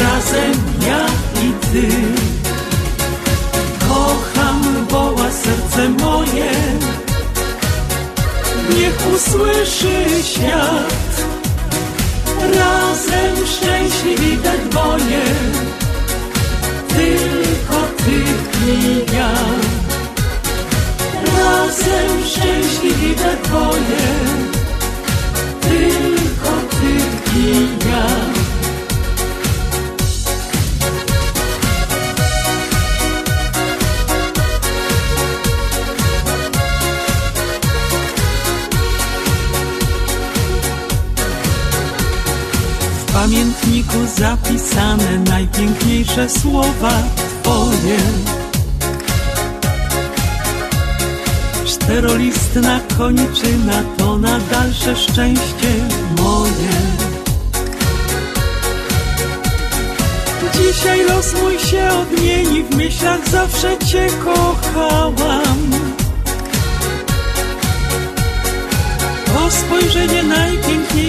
razem ja i ty. Kocham, woła serce moje, niech usłyszy świat. Razem szczęśliwi we dwoje, tylko ty i ja. Razem szczęśliwi we dwoje, tylko ty i ja. Pamiętniku zapisane najpiękniejsze słowa Twoje. Czterolistna koniczyna to na dalsze szczęście moje. Dzisiaj los mój się odmieni, w myślach zawsze Cię kochałam. To spojrzenie najpiękniejsze,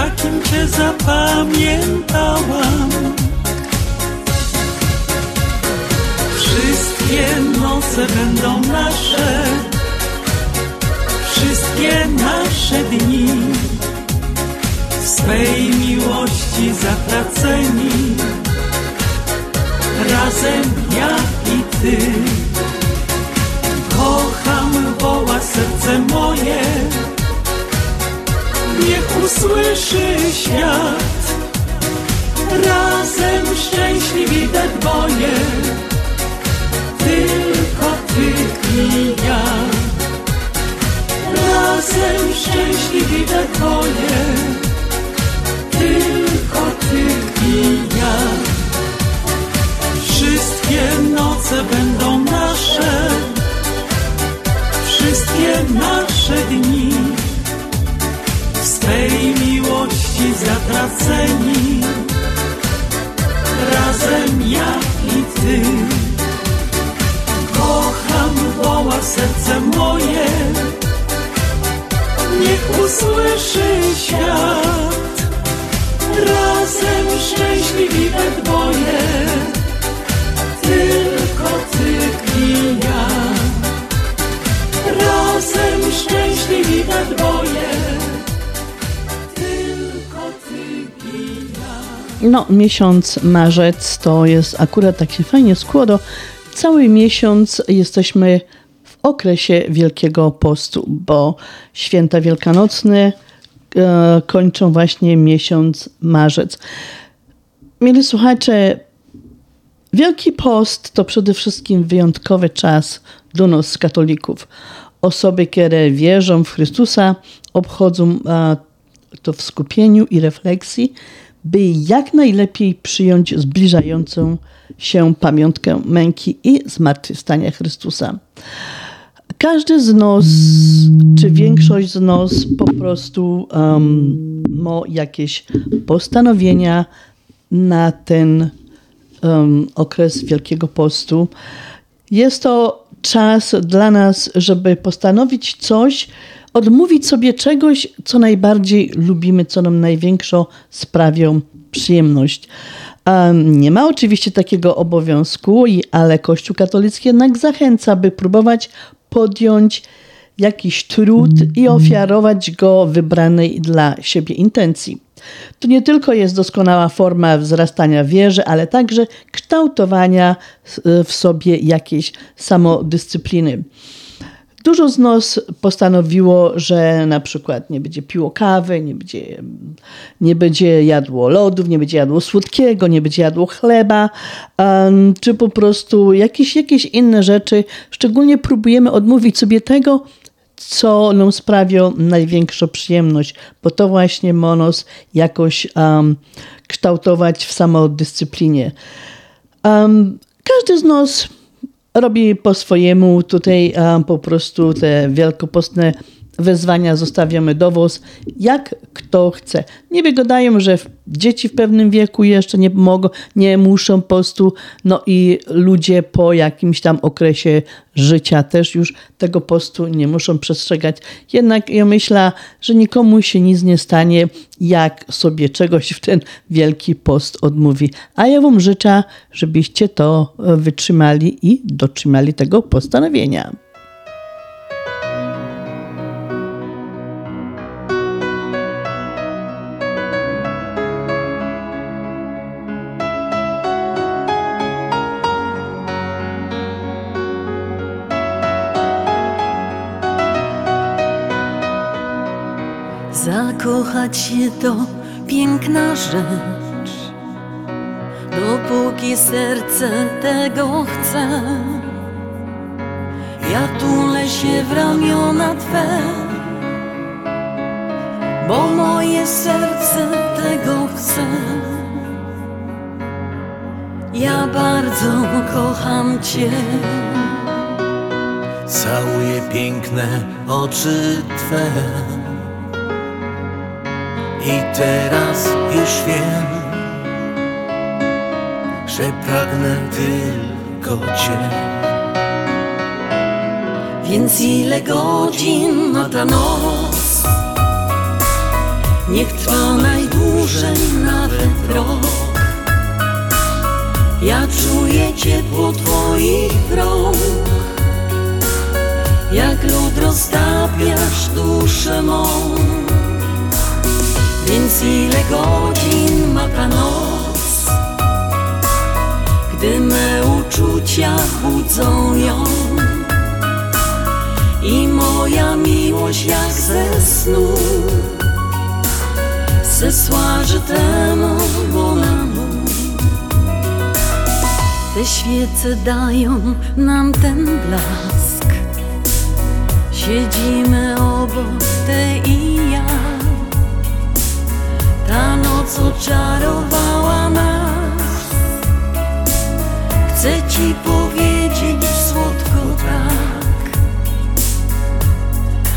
takim Cię zapamiętałam. Wszystkie noce będą nasze, wszystkie nasze dni. W swej miłości zatraceni, razem ja i Ty. Kocham, woła serce moje, niech usłyszy świat. Razem szczęśliwi we dwoje, tylko ty i ja. Razem szczęśliwi we dwoje, tylko ty i ja. Wszystkie noce będą nasze, wszystkie nasze dni swej miłości zatraceni. Razem ja i ty. Kocham, woła serce moje. Niech usłyszy świat. Razem szczęśliwi we dwoje. Tylko ty i ja. Razem szczęśliwi we dwoje. No, miesiąc marzec to jest akurat tak się fajnie składa. Cały miesiąc jesteśmy w okresie Wielkiego Postu, bo święta wielkanocne e, kończą właśnie miesiąc marzec. Mieli słuchacze, Wielki Post to przede wszystkim wyjątkowy czas dla nas, katolików. Osoby, które wierzą w Chrystusa, obchodzą e, to w skupieniu i refleksji, by jak najlepiej przyjąć zbliżającą się pamiątkę męki i zmartwychwstania Chrystusa. Każdy z nas, czy większość z nas po prostu um, ma jakieś postanowienia na ten um, okres Wielkiego Postu. Jest to czas dla nas, żeby postanowić coś, odmówić sobie czegoś, co najbardziej lubimy, co nam największą sprawią przyjemność. Nie ma oczywiście takiego obowiązku, ale Kościół katolicki jednak zachęca, by próbować podjąć jakiś trud i ofiarować go wybranej dla siebie intencji. To nie tylko jest doskonała forma wzrastania wierzy, ale także kształtowania e, w sobie jakiejś samodyscypliny. Dużo z nas postanowiło, że na przykład nie będzie piło kawy, nie będzie, nie będzie jadło lodów, nie będzie jadło słodkiego, nie będzie jadło chleba, czy po prostu jakieś, jakieś inne rzeczy. Szczególnie próbujemy odmówić sobie tego, co nam sprawia największą przyjemność, bo to właśnie ma nas jakoś um, kształtować w samodyscyplinie. Um, każdy z nas robi po swojemu. Tutaj um, po prostu te wielkopostne wezwania zostawiamy do was, jak kto chce. Nie wygadają, że dzieci w pewnym wieku jeszcze nie mogą, nie muszą postu, no i ludzie po jakimś tam okresie życia też już tego postu nie muszą przestrzegać. Jednak ja myślę, że nikomu się nic nie stanie, jak sobie czegoś w ten wielki post odmówi. A ja wam życzę, żebyście to wytrzymali i dotrzymali tego postanowienia. Zakochać się to piękna rzecz, dopóki serce tego chce. Ja tulę się w ramiona Twe, bo moje serce tego chce. Ja bardzo kocham Cię. Całuję piękne oczy Twe. I teraz już wiem, że pragnę tylko Cię. Więc ile godzin ma ta noc? Niech trwa najdłużej nawet rok. Ja czuję ciepło Twoich rąk, jak lód roztapiasz duszę mą. Więc ile godzin ma ta noc, gdy me uczucia budzą ją i moja miłość jak ze snu że temu bonamu. Te świece dają nam ten blask, siedzimy obok Ty i ja. Ta noc oczarowała nas. Chcę Ci powiedzieć słodko tak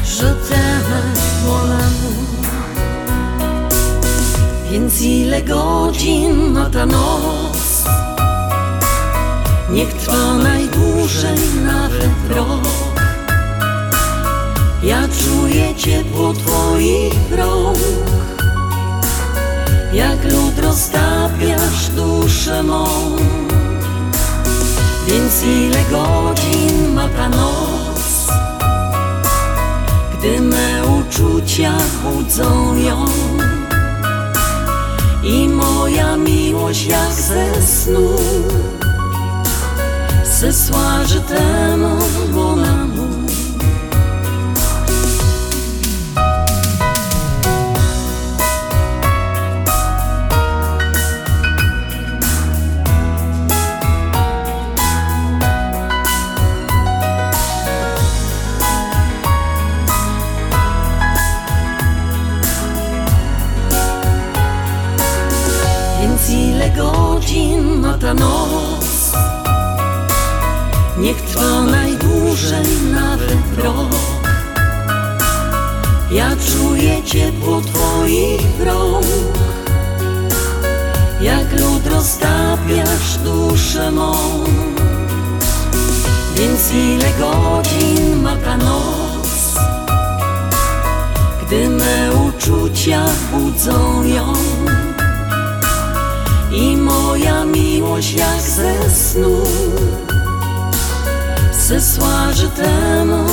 Że teraz wolę Więc ile godzin ma ta noc? Niech trwa najdłużej nawet rok. Ja czuję ciepło Twoich rąk jak lód roztapiasz duszę mą. Więc ile godzin ma ta noc Gdy me uczucia budzą ją? I moja miłość jak ze snu Zesła, temu Więc Niech trwa najdłużej nawet rok. Ja czuję ciepło Twoich rąk. Jak lód roztapiasz duszę mą. Więc ile godzin ma ta noc? Gdy me uczucia budzą ją. I moja miłość jak ze snu Zesła,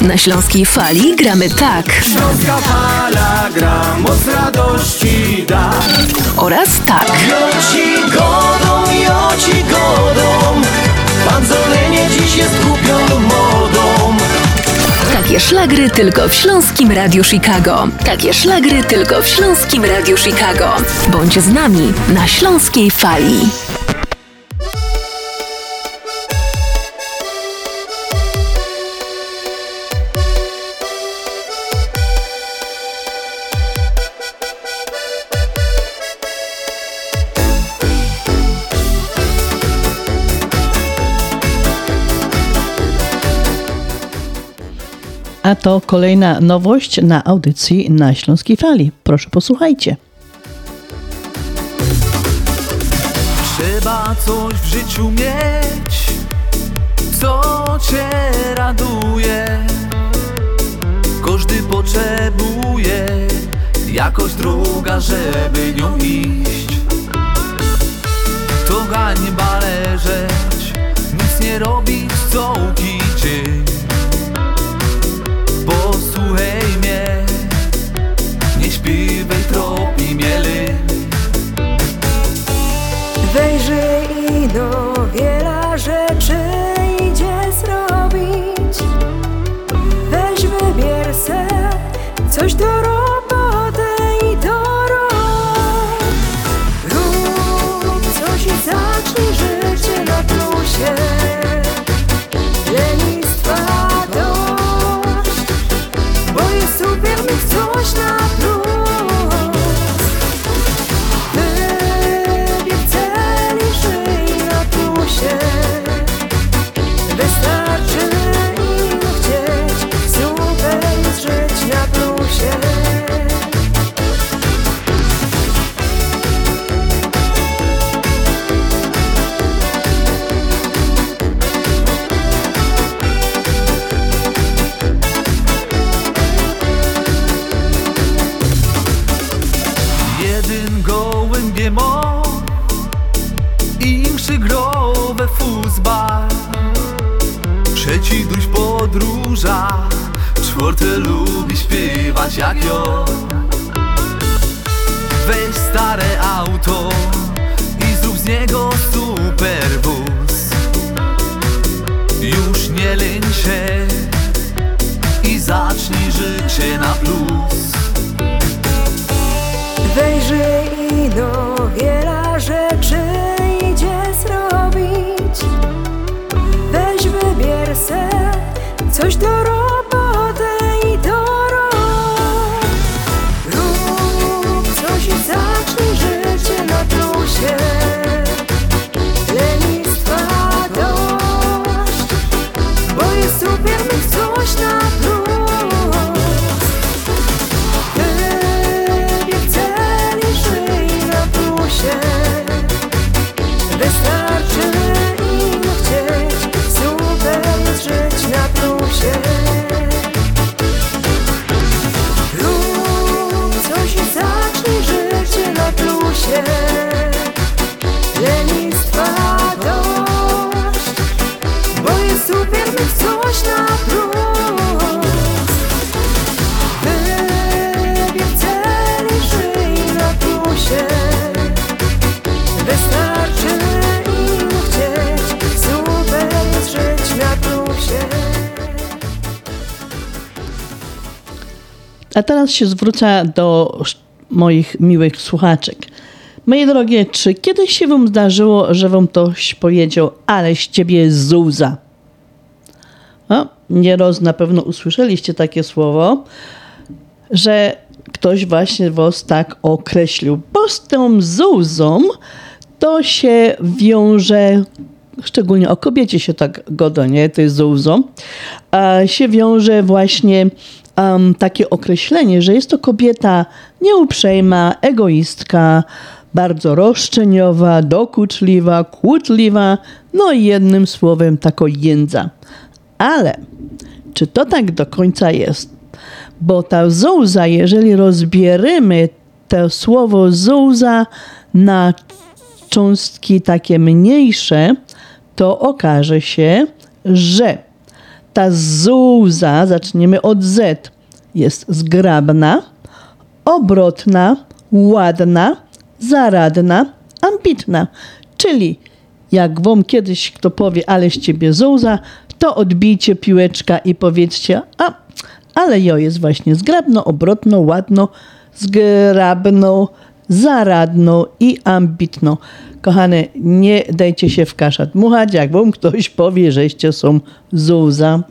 Na Śląskiej Fali gramy tak. Śląska fala gra, moc radości da. Oraz tak. Joci godą, joci godą, pan Zolenie dziś jest głupią modą. Takie szlagry tylko w Śląskim Radiu Chicago. Takie szlagry tylko w Śląskim Radiu Chicago. Bądź z nami na Śląskiej Fali. A to kolejna nowość na audycji na Śląskiej Fali. Proszę posłuchajcie. Trzeba coś w życiu mieć, co cię raduje. Każdy potrzebuje jakoś druga, żeby nią iść. To hańba leżeć, nic nie robić, co dzień. Coś do roboty się zwrócę do moich miłych słuchaczek. Moje drogie, czy kiedyś się wam zdarzyło, że wam ktoś powiedział, ale z ciebie zuza? No, nieraz na pewno usłyszeliście takie słowo, że ktoś właśnie was tak określił. Bo z tą zuzą to się wiąże, szczególnie o kobiecie się tak godo, nie, to jest zuzą, się wiąże właśnie um, takie określenie, że jest to kobieta nieuprzejma, egoistka, bardzo roszczeniowa, dokuczliwa, kłótliwa, no i jednym słowem tako jędza. Ale czy to tak do końca jest? Bo ta zouza, jeżeli rozbierzemy to słowo zouza na cząstki takie mniejsze, to okaże się, że ta zouza, zaczniemy od Z, jest zgrabna, obrotna, ładna, zaradna, ambitna. Czyli jak wam kiedyś kto powie, ale z ciebie zouza, to odbijcie piłeczka i powiedzcie, a, ale jo jest właśnie zgrabno, obrotno, ładno, zgrabno, zaradno i ambitno. Kochane, nie dajcie się w kasza dmuchać, jak wam ktoś powie, żeście są zouza.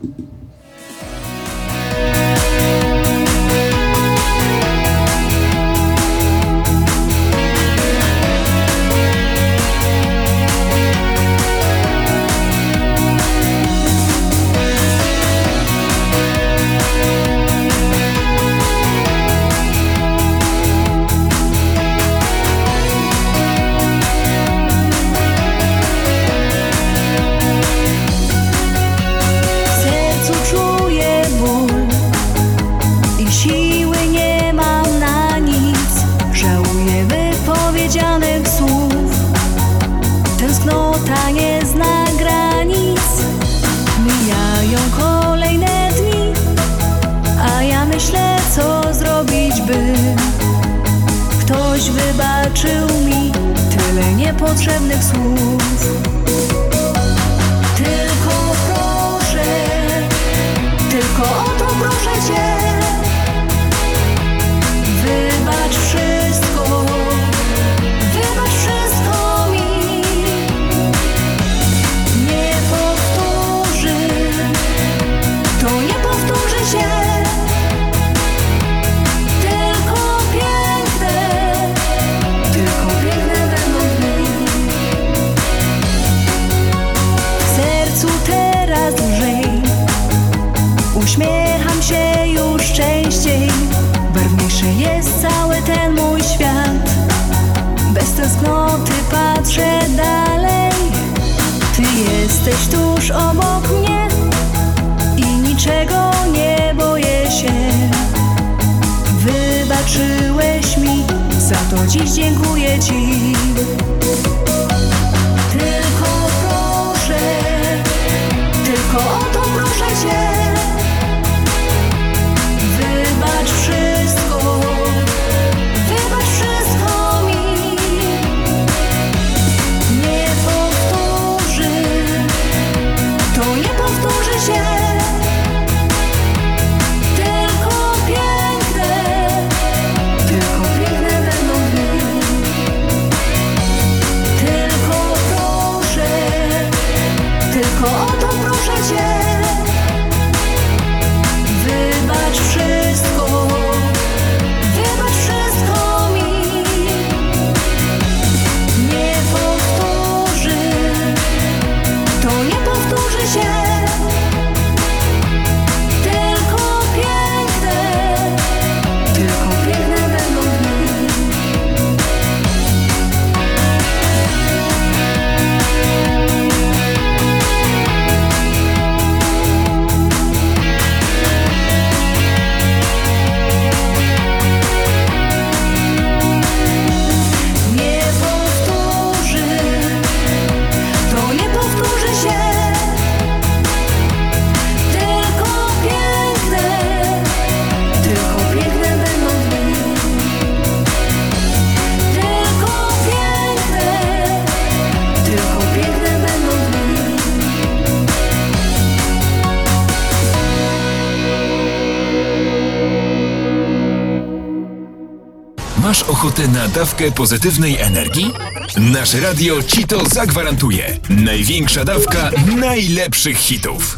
Dawkę pozytywnej energii? Nasze radio ci to zagwarantuje. Największa dawka najlepszych hitów.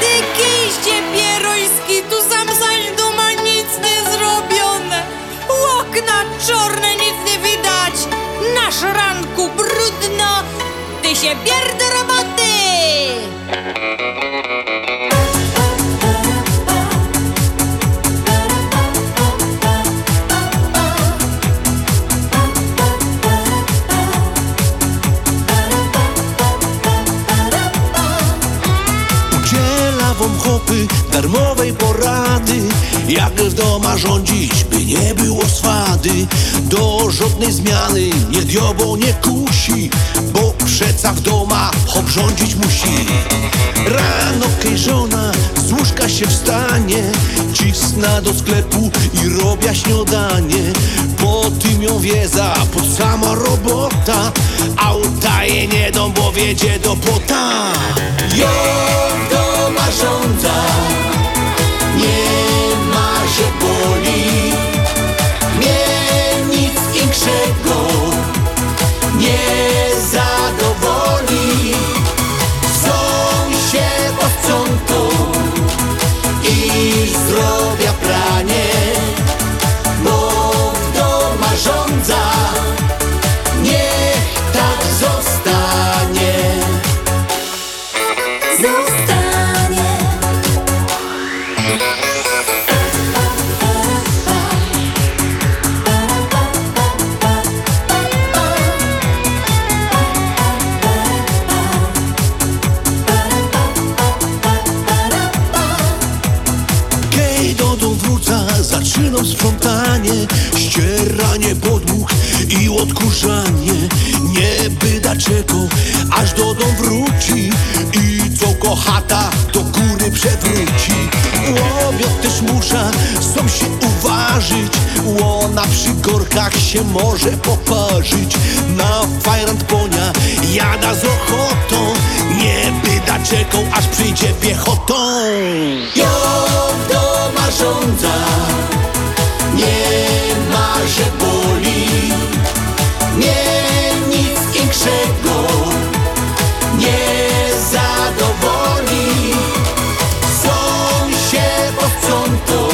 Ty kiście pieroński, tu sam zaś duma nic nie zrobione. Okna czarne, nic nie widać. Na szranku brudno. Ty się bier do roboty. Darmowej porady. Jak w doma rządzić, by nie było swady? Do żadnej zmiany nie diobą nie kusi Bo przeca w doma hop rządzić musi. Rano kej żona z łóżka się wstanie Cisna do sklepu i robia śniadanie. Po tym ją wieza pod sama robota Auta je nie dom, bo wiedzie do płota Jo żądza Nie ma się boli. Nie nic większego. Nie zadowoli. Są się powcątą I zdrowia pranie. Bo w doma żądza Ścieranie podłóg i odkurzanie. Nie byda czekał, aż do domu wróci. I co kochata do góry przewróci. Łobiot też musza, są się uważać Łona przy korkach się może poparzyć. Na fajrant konia jada z ochotą. Nie byda czekał, aż przyjdzie piechotą. Jo w doma żądza Nie się boli. Nie nic większego Nie zadowoli. Są się powcątą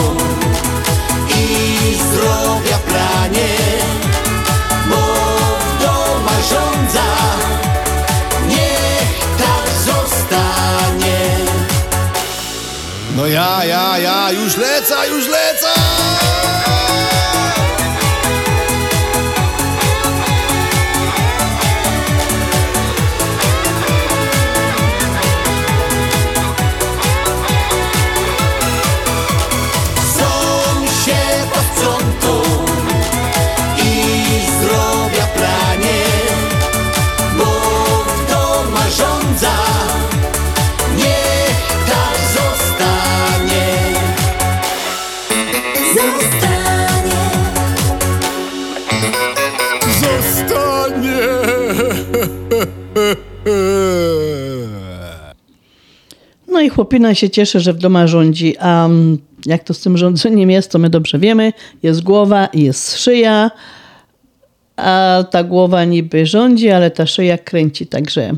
I zdrowia pranie Bo w doma żądza Niech tak zostanie. No ja, ja, ja, już leca, już leca! Chłopina się cieszy, że w doma rządzi, a mm, jak to z tym rządzeniem jest, to my dobrze wiemy. Jest głowa i jest szyja, a ta głowa niby rządzi, ale ta szyja kręci, także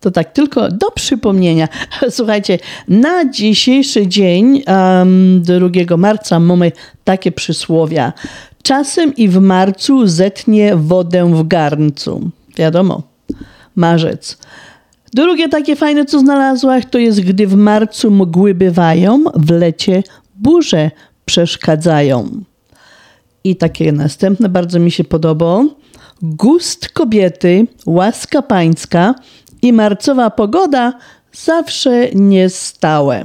to tak tylko do przypomnienia. Słuchajcie, na dzisiejszy dzień, um, 2 marca, mamy takie przysłowia. Czasem i w marcu zetnie wodę w garncu. Wiadomo, marzec. Drugie takie fajne, co znalazłaś, to jest gdy w marcu mgły bywają, w lecie burze przeszkadzają. I takie następne bardzo mi się podoba. Gust kobiety, łaska pańska i marcowa pogoda zawsze niestałe.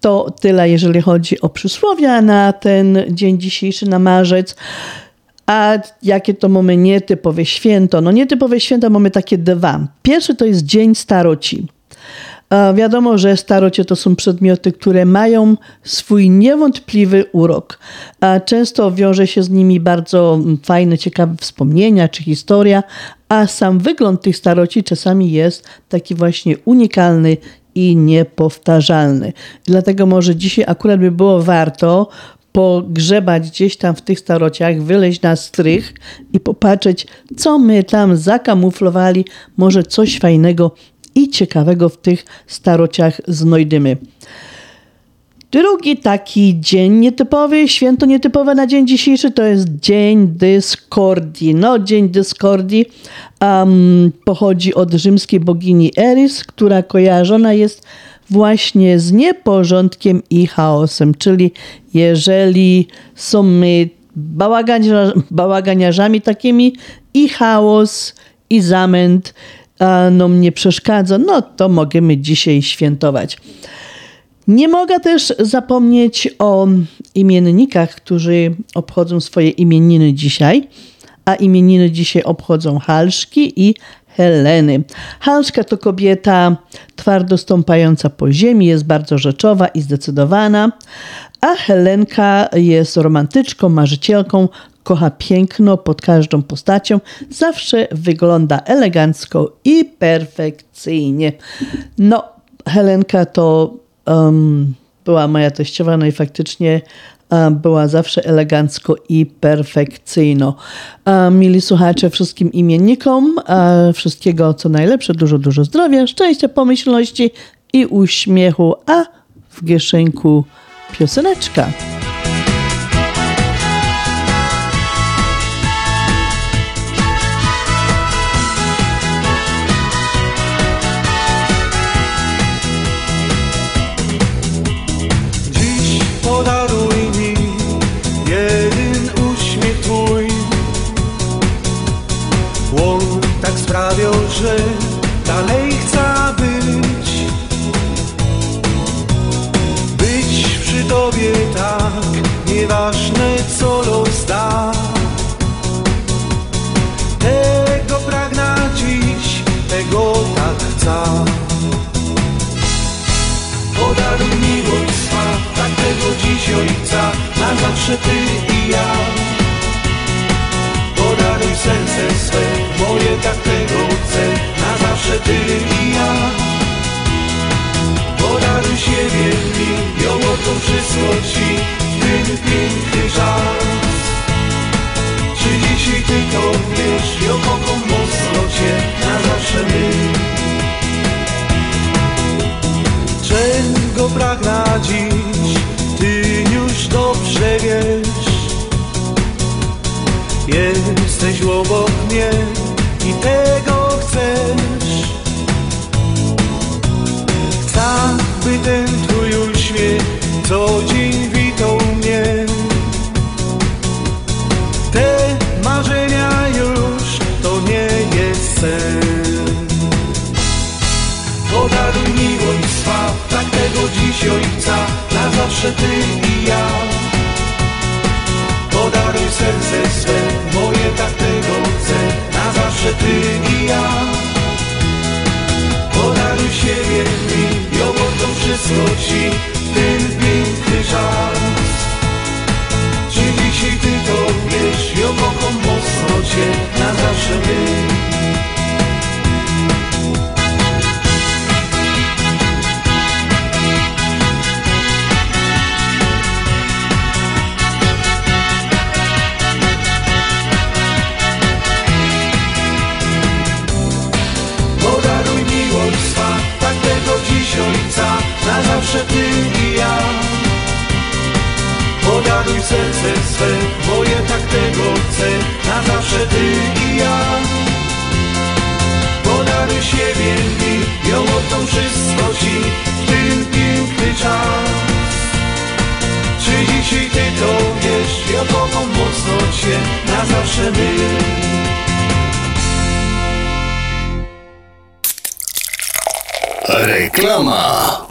To tyle, jeżeli chodzi o przysłowia na ten dzień dzisiejszy, na marzec. A jakie to mamy nietypowe święto? No nietypowe święta mamy takie dwa. Pierwszy to jest Dzień Staroci. E, Wiadomo, że starocie to są przedmioty, które mają swój niewątpliwy urok. Często wiąże się z nimi bardzo fajne, ciekawe wspomnienia czy historia, a sam wygląd tych staroci czasami jest taki właśnie unikalny i niepowtarzalny. Dlatego może dzisiaj akurat by było warto pogrzebać gdzieś tam w tych starociach, wyleźć na strych i popatrzeć, co my tam zakamuflowali. Może coś fajnego i ciekawego w tych starociach znajdziemy. Drugi taki dzień nietypowy, święto nietypowe na dzień dzisiejszy to jest Dzień Dyskordii. No, Dzień Dyskordii um, pochodzi od rzymskiej bogini Eris, która kojarzona jest właśnie z nieporządkiem i chaosem. Czyli jeżeli są my bałagania, bałaganiarzami takimi i chaos i zamęt a, nam nie przeszkadza, no to możemy dzisiaj świętować. Nie mogę też zapomnieć o imiennikach, którzy obchodzą swoje imieniny dzisiaj, a imieniny dzisiaj obchodzą Halszki i Heleny. Halszka to kobieta twardo stąpająca po ziemi, jest bardzo rzeczowa i zdecydowana, a Helenka jest romantyczką, marzycielką, kocha piękno pod każdą postacią, zawsze wygląda elegancko i perfekcyjnie. No, Helenka to um, była moja teściowa, no i faktycznie była zawsze elegancko i perfekcyjno. Mili słuchacze, wszystkim imiennikom wszystkiego co najlepsze, dużo, dużo zdrowia, szczęścia, pomyślności i uśmiechu, a w kieszenku pioseneczka. Tobie tak, nieważne co los da Tego pragnę dziś, tego tak chcę Podaruj miłość swa, tak tego dziś ojca, na zawsze ty i ja. Podaruj serce swe, moje tak tego chcę, na zawsze ty i ja. Podaruj siebie oto wszystko ci, ten piękny czas. Czy dzisiaj ty to wiesz, ją kocham mocno cię, na zawsze my. Czego pragnę dziś, ty już dobrze wiesz Jesteś obok zawsze ty i ja. Podaruj serce swe, moje tak tego chcę, na zawsze ty i ja. Podaruj siebie mi, ją oddam wszystko ci, ten piękny czas. Czy dzisiaj ty to wiesz, ją kocham mocno cię, na zawsze my. Serce swe, moje tak tego chcę, na zawsze ty i ja. Podaruj siebie mi, ją oddam wszystko ci, w ten piękny czas. Czy dzisiaj ty to wiesz, ja mocno cię, na zawsze my. Reklama.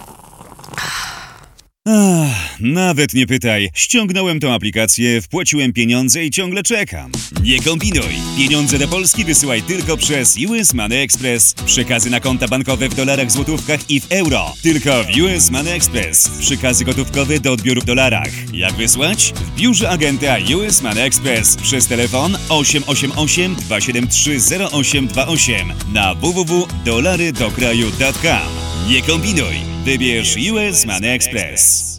Nawet nie pytaj. Ściągnąłem tą aplikację, wpłaciłem pieniądze i ciągle czekam. Nie kombinuj. Pieniądze do Polski wysyłaj tylko przez US Money Express. Przekazy na konta bankowe w dolarach, złotówkach i w euro. Tylko w US Money Express. Przekazy gotówkowe do odbioru w dolarach. Jak wysłać? W biurze agenta US Money Express przez telefon 888 273 0828 na www.dolarydokraju.com. Nie kombinuj. Wybierz US Money Express.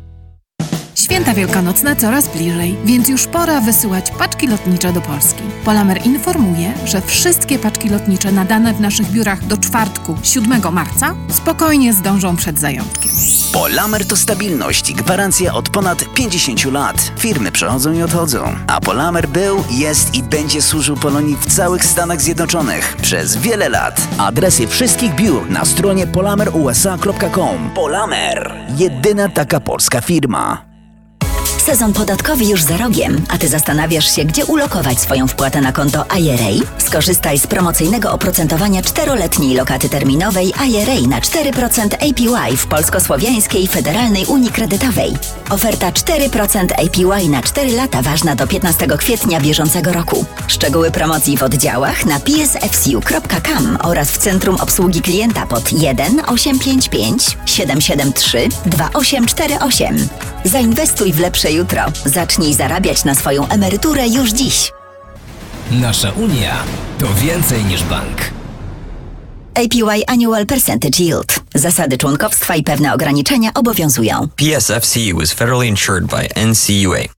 Święta wielkanocne coraz bliżej, więc już pora wysyłać paczki lotnicze do Polski. Polamer informuje, że wszystkie paczki lotnicze nadane w naszych biurach do czwartku 7 marca spokojnie zdążą przed zajątkiem. Polamer to stabilność i gwarancja od ponad 50 lat. Firmy przychodzą i odchodzą, a Polamer był, jest i będzie służył Polonii w całych Stanach Zjednoczonych przez wiele lat. Adresy wszystkich biur na stronie polamerusa.com. Polamer. Jedyna taka polska firma. Sezon podatkowy już za rogiem, a Ty zastanawiasz się, gdzie ulokować swoją wpłatę na konto IRA? Skorzystaj z promocyjnego oprocentowania czteroletniej lokaty terminowej IRA na 4% APY w Polsko-Słowiańskiej Federalnej Unii Kredytowej. Oferta 4% APY na 4 lata ważna do 15 kwietnia bieżącego roku. Szczegóły promocji w oddziałach na psfcu.com oraz w Centrum Obsługi Klienta pod 1 855 773 2848. Zainwestuj w lepsze jutro. Zacznij zarabiać na swoją emeryturę już dziś. Nasza Unia to więcej niż bank. APY Annual Percentage Yield. Zasady członkowstwa i pewne ograniczenia obowiązują. PSFCU is federally insured by NCUA.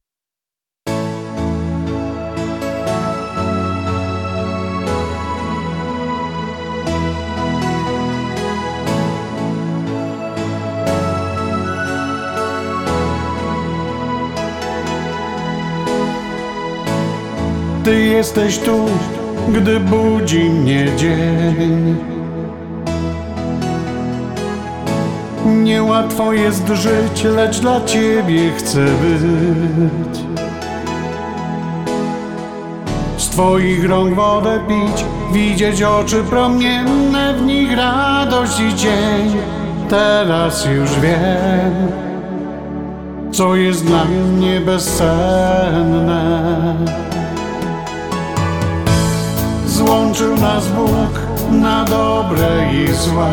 Ty jesteś tu, gdy budzi mnie dzień. Niełatwo jest żyć, lecz dla Ciebie chcę być. Z Twoich rąk wodę pić, widzieć oczy promienne, w nich radość i dzień. Teraz już wiem, co jest dla mnie bezcenne. Złączył nas Bóg na dobre i złe.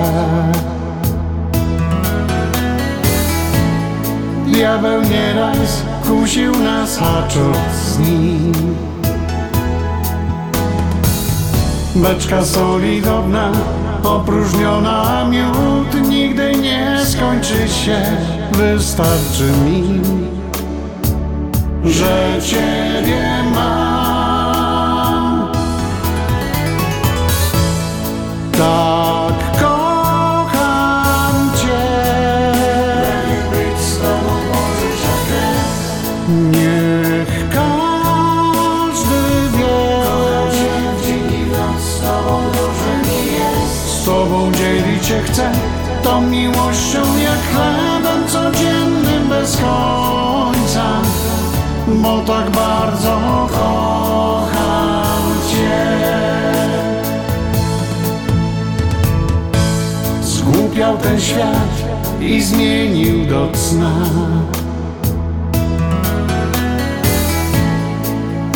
Diabeł nieraz kusił nas, hacząc z nim. Beczka soli do dna, opróżniona, a miód nigdy nie skończy się. Wystarczy mi, że Ciebie mam. Tak kocham Cię. być z Tobą Niech każdy wie. Kocham Cię w z Tobą dobrze mi jest. Z Tobą dzielić się chcę, tą miłością jak chlebem codziennym bez końca. Bo tak bardzo kocham Zgłupiał ten świat i zmienił do cna.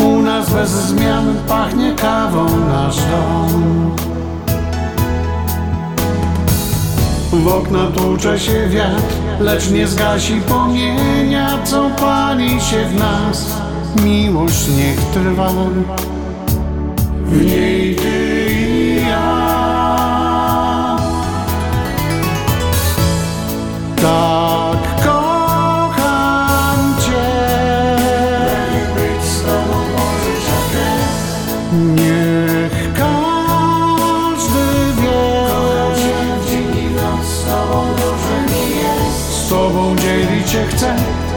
U nas bez zmian pachnie kawą nasz dom. W okna tłucze się wiatr, lecz nie zgasi płomienia, co pali się w nas. Miłość niech trwa, w niej ty Tak kocham Cię. być z Tobą Niech każdy wie. Kocham Cię w dzień noc, z Tobą dobrze jest. Z Tobą dzielić się chcę,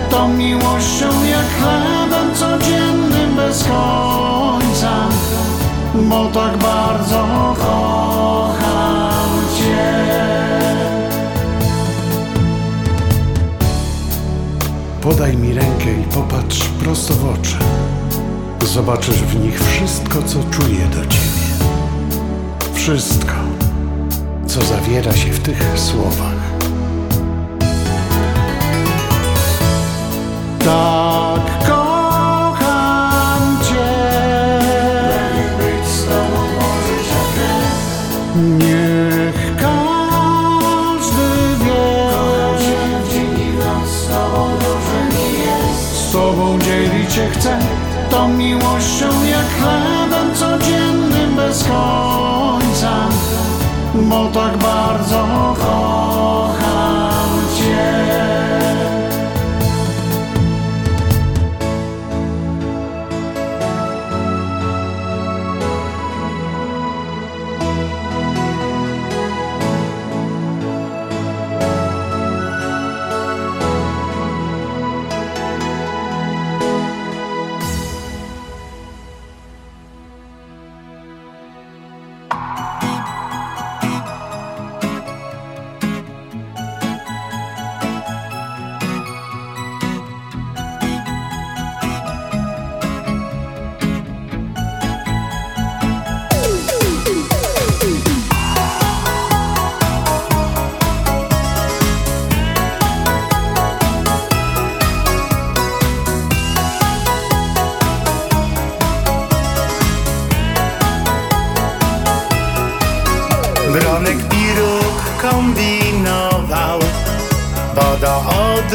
tą miłością jak chlebem codziennym bez końca. Bo tak popatrz prosto w oczy. Zobaczysz w nich wszystko, co czuję do ciebie. Wszystko, co zawiera się w tych słowach. Tak miłością jak chlebem codziennym bez końca. Bo tak bardzo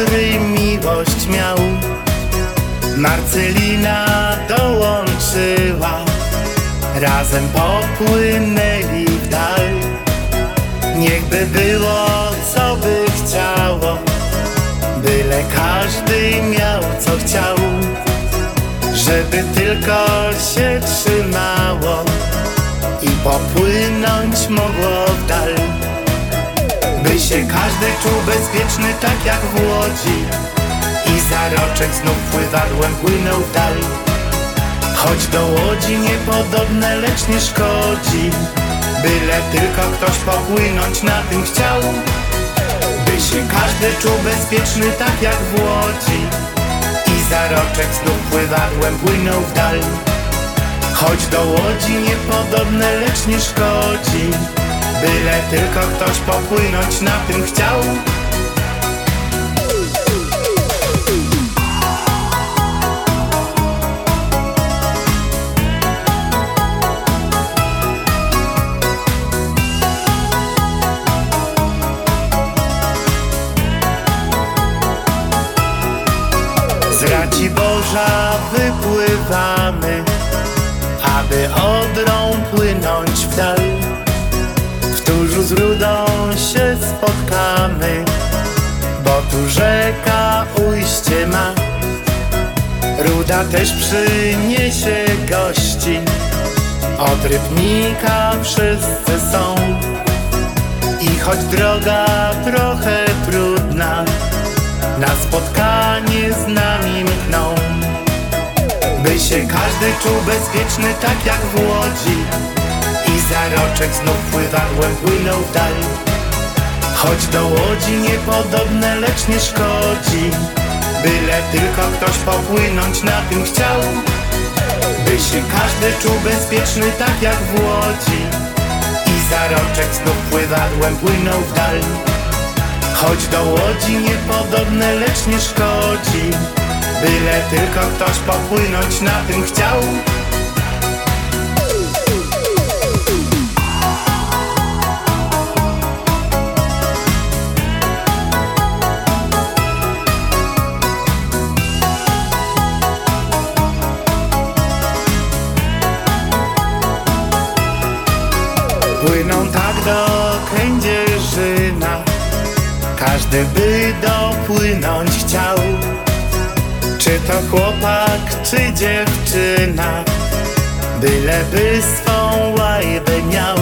Odry miłość miał. Marcelina dołączyła, razem popłynęli w dal. Niechby było, co by chciało, byle każdy miał, co chciał. Żeby tylko się trzymało i popłynąć mogło w dal. Się każdy czuł bezpieczny tak jak w łodzi i za roczek znów pływadłem płynął w dal. Choć do łodzi niepodobne, lecz nie szkodzi, byle tylko ktoś popłynąć na tym chciał. By się każdy czuł bezpieczny tak jak w łodzi i za roczek znów pływadłem płynął w dal. Choć do łodzi niepodobne, lecz nie szkodzi Byle tylko ktoś popłynąć na tym chciał Z Raci Boża wypływamy aby Odrą płynąć w dal. Z Rudą się spotkamy, bo tu rzeka ujście ma. Ruda też przyniesie gości, od Rybnika wszyscy są. I choć droga trochę trudna, na spotkanie z nami mkną. By się każdy czuł bezpieczny tak jak w łodzi I za roczek znów pływadłem płynął w dal. Choć do łodzi niepodobne, lecz nie szkodzi Byle tylko ktoś popłynąć na tym chciał. By się każdy czuł bezpieczny tak jak w łodzi. I za roczek znów pływadłem płynął w dal. Choć do łodzi niepodobne, lecz nie szkodzi Byle tylko ktoś popłynąć na tym chciał Każdy by dopłynąć chciał. Czy to chłopak, czy dziewczyna Byleby swą łajbę miał.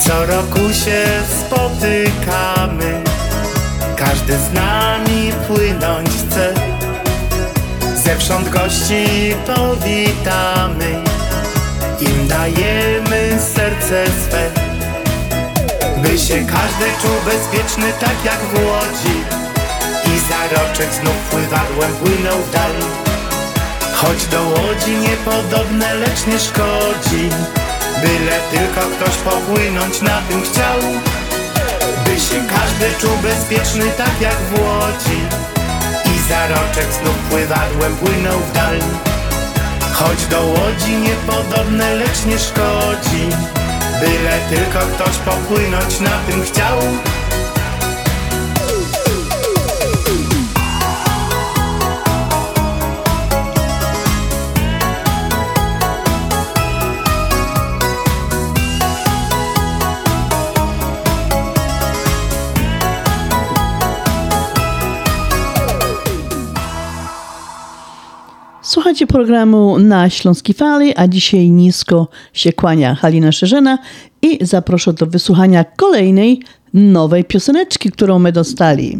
Co roku się spotykamy Każdy z nami płynąć chce. Zewsząd gości powitamy Im dajemy serce swe By się każdy czuł bezpieczny tak jak w łodzi. I zaroczek znów pływadłem płynął w dal. Choć do łodzi niepodobne, lecz nie szkodzi Byle tylko ktoś popłynąć na tym chciał. By się każdy czuł bezpieczny tak jak w łodzi. I zaroczek znów pływadłem płynął w dal. Choć do łodzi niepodobne, lecz nie szkodzi Byle tylko ktoś popłynąć na tym chciał Słuchajcie programu na Śląskiej Fali, a dzisiaj nisko się kłania Halina Szerzena i zaproszę do wysłuchania kolejnej nowej pioseneczki, którą my dostali.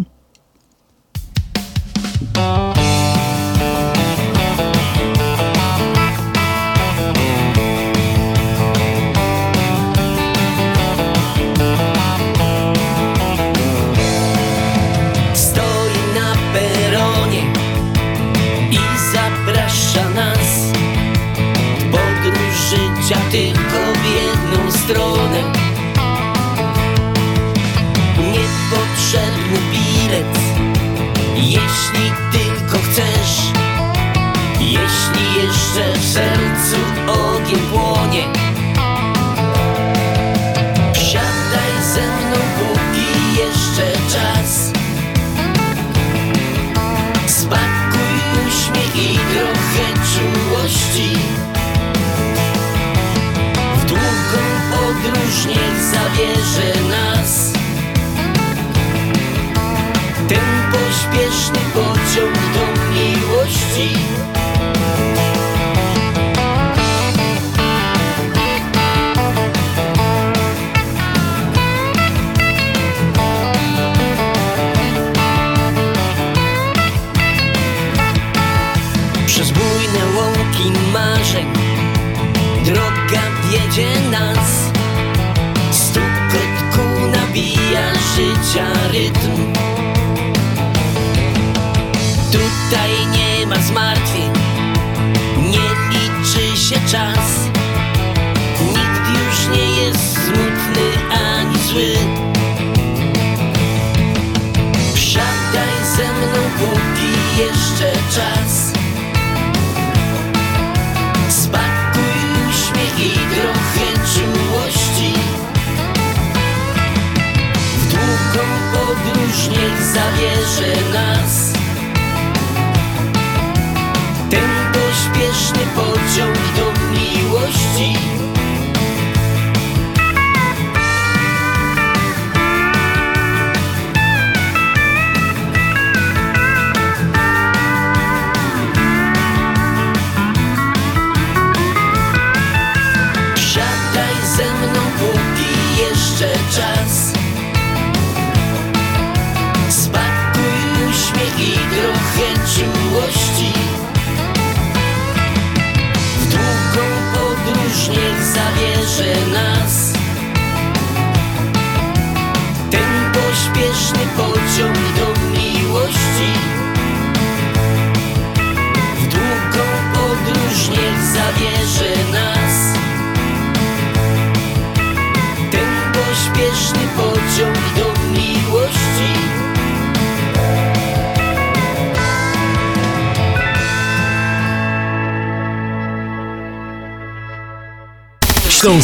Rytm. Tutaj nie ma zmartwień. Nie liczy się czas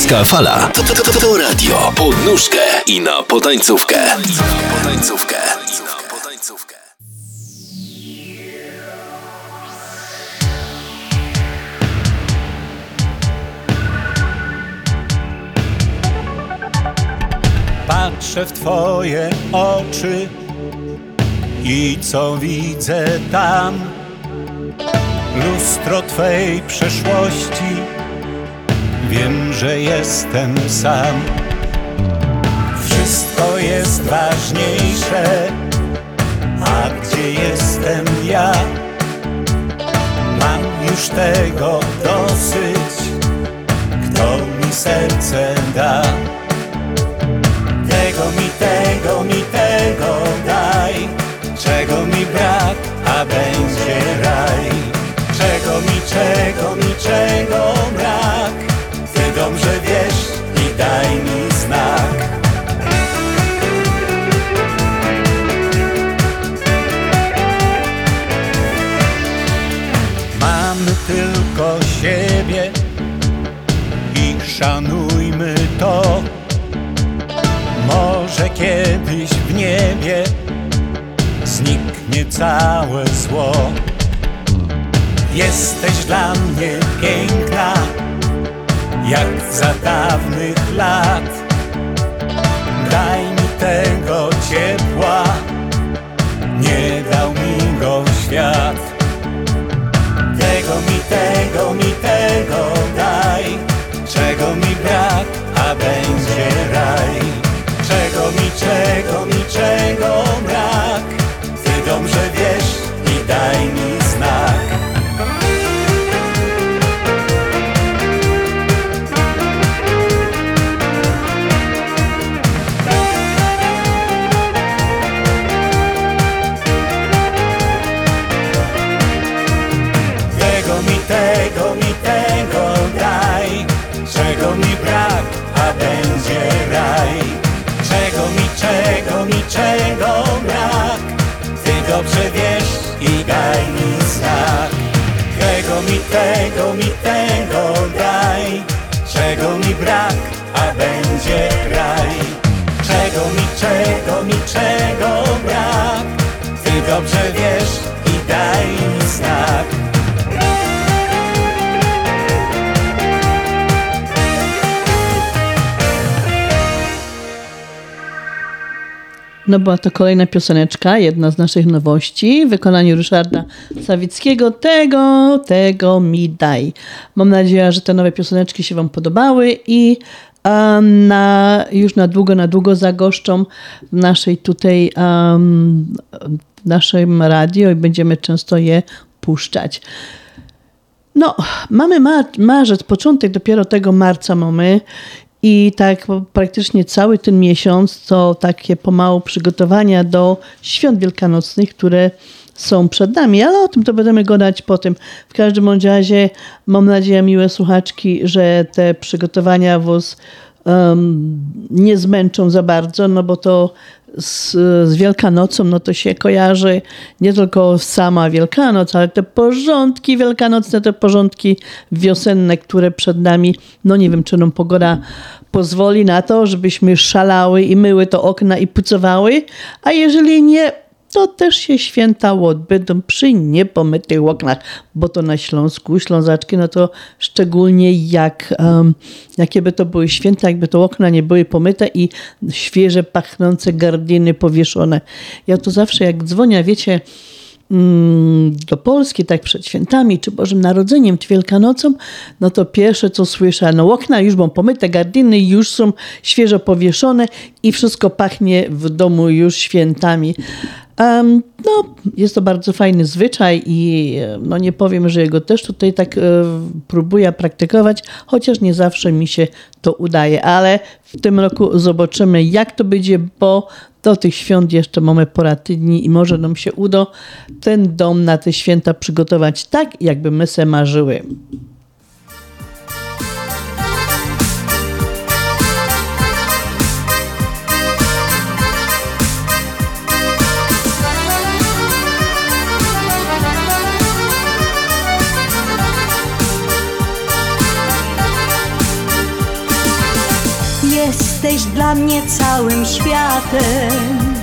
Śląska Fala. To, to, to, to radio. Pod nóżkę i na potańcówkę. Na potańcówkę. Patrzę w Twoje oczy i co widzę tam? Lustro Twej przeszłości, Wiem, że jestem sam. Wszystko jest ważniejsze. A gdzie jestem ja? Mam już tego dosyć. Kto mi serce da? Tego mi, tego mi, tego daj. Czego mi brak, a będzie raj. Czego mi, czego całe zło. Jesteś dla mnie piękna, jak za dawnych lat. Daj mi tego ciepła, nie dał mi go świat. Tego mi, tego mi, tego daj, czego mi brak, a będzie raj. Czego mi, czego mi, czego brak, dobrze wiesz i daj mi znak No była to kolejna pioseneczka, jedna z naszych nowości w wykonaniu Ryszarda Sawickiego. Tego, tego mi daj. Mam nadzieję, że te nowe pioseneczki się Wam podobały i na, już na długo, na długo zagoszczą w naszej tutaj um, naszym radio i będziemy często je puszczać. No, mamy ma- marzec, początek dopiero tego marca mamy i tak praktycznie cały ten miesiąc to takie pomału przygotowania do świąt wielkanocnych, które są przed nami, ale o tym to będziemy gadać potem. W każdym razie mam nadzieję, miłe słuchaczki, że te przygotowania was um, nie zmęczą za bardzo, no bo to z, z Wielkanocą, no to się kojarzy nie tylko sama Wielkanoc, ale te porządki wielkanocne, te porządki wiosenne, które przed nami, no nie wiem, czy nam pogoda pozwoli na to, żebyśmy szalały i myły to okna i pucowały, a jeżeli nie, to też się święta odbędą przy niepomytych oknach, bo to na Śląsku, Ślązaczki, no to szczególnie jak, um, jakie by to były święta, jakby to okna nie były pomyte i świeże, pachnące gardiny powieszone. Ja to zawsze jak dzwonię, wiecie, mm, do Polski, tak przed świętami, czy Bożym Narodzeniem, czy Wielkanocą, no to pierwsze co słyszę, no okna już są pomyte, gardiny już są świeżo powieszone i wszystko pachnie w domu już świętami. No, jest to bardzo fajny zwyczaj i e, no nie powiem, że jego też tutaj tak e, próbuję praktykować, chociaż nie zawsze mi się to udaje, ale w tym roku zobaczymy jak to będzie, bo do tych świąt jeszcze mamy pora tygodni i może nam się uda ten dom na te święta przygotować tak, jakby my se marzyły. Jesteś dla mnie całym światem.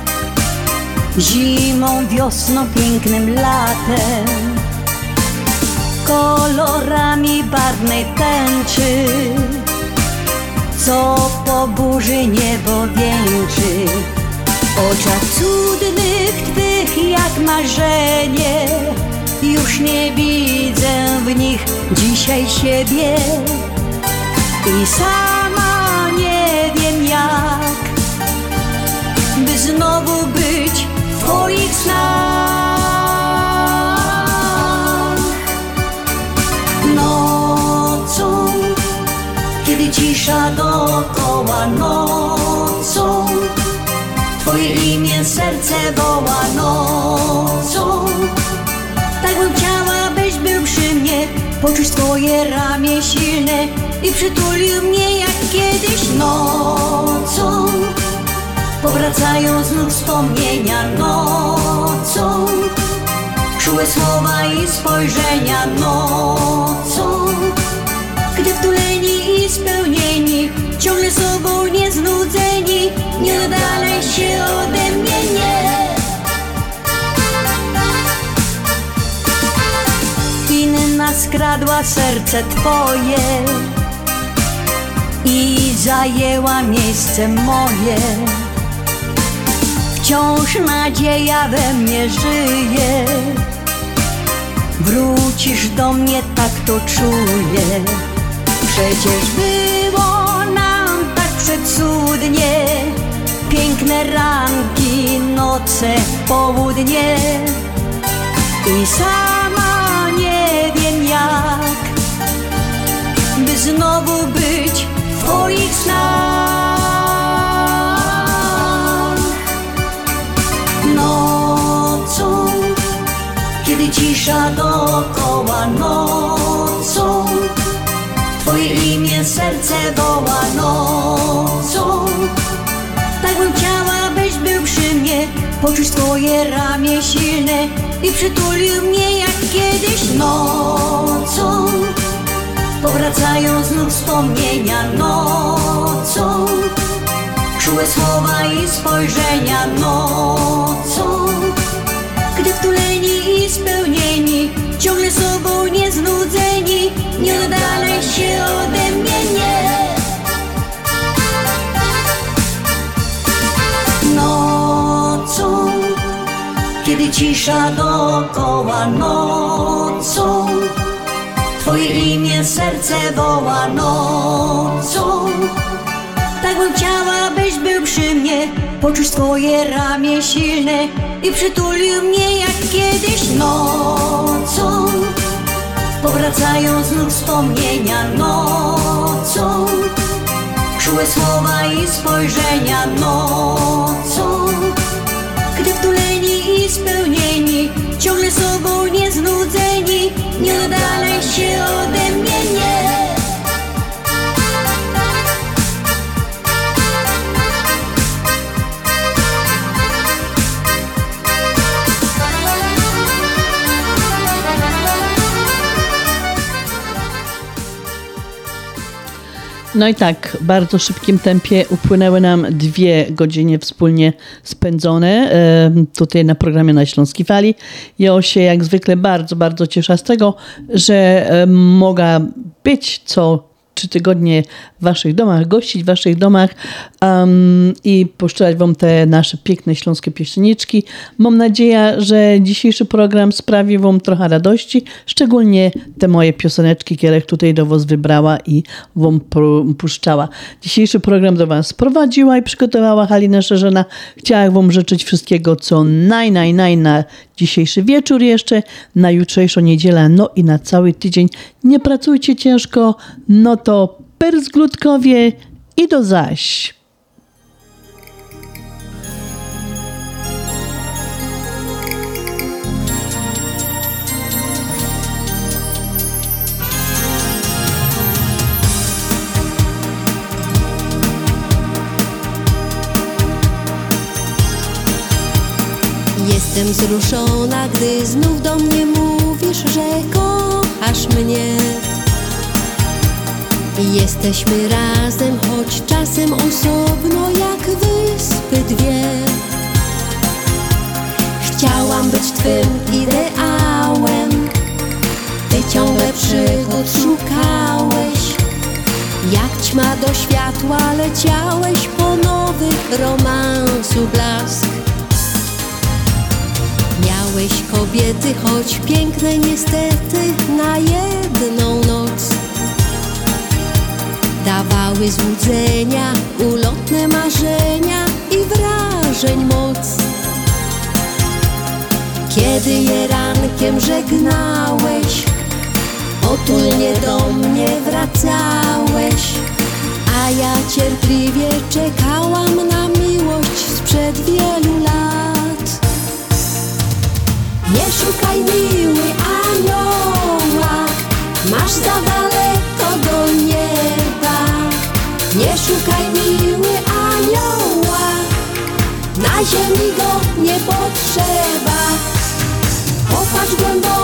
Zimą, wiosną, pięknym latem. Kolorami barwnej tęczy. Co po burzy niebo wieńczy. Oczach cudnych Twych jak marzenie. Już nie widzę w nich dzisiaj siebie. I sama jak By znowu być w Twoich snach. Nocą, kiedy cisza dookoła nocą Twoje imię serce woła nocą Poczuć Twoje ramię silne I przytulił mnie jak kiedyś nocą. Powracają znów wspomnienia nocą. Czułe słowa i spojrzenia nocą. Gdy wtuleni i spełnieni Ciągle sobą Nie dalej skradła serce twoje i zajęła miejsce moje. Wciąż nadzieja we mnie żyje. Wrócisz do mnie, tak to czuję. Przecież było nam tak przecudnie. Piękne ranki, noce, południe. I wiem jak, by znowu być w twoich snach. Nocą, kiedy cisza dookoła nocą, twoje imię serce woła nocą. Tak bym chciała, byś był przy mnie, poczuć twoje ramię silne i przytulił mnie jak kiedyś nocą. Powracają znów wspomnienia nocą, czułe słowa i spojrzenia nocą. Gdy wtuleni i spełnieni, ciągle sobą nieznudzeni, nie oddalaj się ode mnie, nie. Cisza dookoła nocą, Twoje imię serce woła nocą. Tak bym chciała, byś był przy mnie, poczuć Twoje ramię silne i przytulił mnie jak kiedyś nocą. Powracają znów wspomnienia nocą, czułe słowa i spojrzenia nocą. Sobą nieznudzeni, nie oddalaj się ode No i tak, w bardzo szybkim tempie upłynęły nam dwie godziny wspólnie spędzone tutaj na programie na Śląskiej Fali. Ja się jak zwykle bardzo, bardzo cieszę z tego, że mogła być co trzy tygodnie w waszych domach, gościć w waszych domach um, i puszczać wam te nasze piękne śląskie piosenniczki. Mam nadzieję, że dzisiejszy program sprawi wam trochę radości, szczególnie te moje pioseneczki, które tutaj do was wybrała i wam pu- puszczała. Dzisiejszy program do was prowadziła i przygotowała Halina Szerzena. Chciałam wam życzyć wszystkiego, co naj, naj, naj na dzisiejszy wieczór jeszcze, na jutrzejszą niedzielę, no i na cały tydzień. Nie pracujcie ciężko, no to perzglutkowie i do zaś. Jestem wzruszona, gdy znów do mnie mówisz, że kochasz mnie. Jesteśmy razem, choć czasem osobno jak wyspy dwie. Chciałam być twym ideałem, ty ciągle przygód szukałeś. Jak ćma do światła leciałeś po nowych romansu blask. Kobiety, choć piękne niestety na jedną noc. Dawały złudzenia, ulotne marzenia i wrażeń moc. Kiedy je rankiem żegnałeś, otulnie do mnie wracałeś, a ja cierpliwie czekałam na miłość sprzed wielu lat. Nie szukaj miły anioła, masz za daleko do nieba. Nie szukaj miły anioła, na ziemi go nie potrzeba. Popatrz głęboko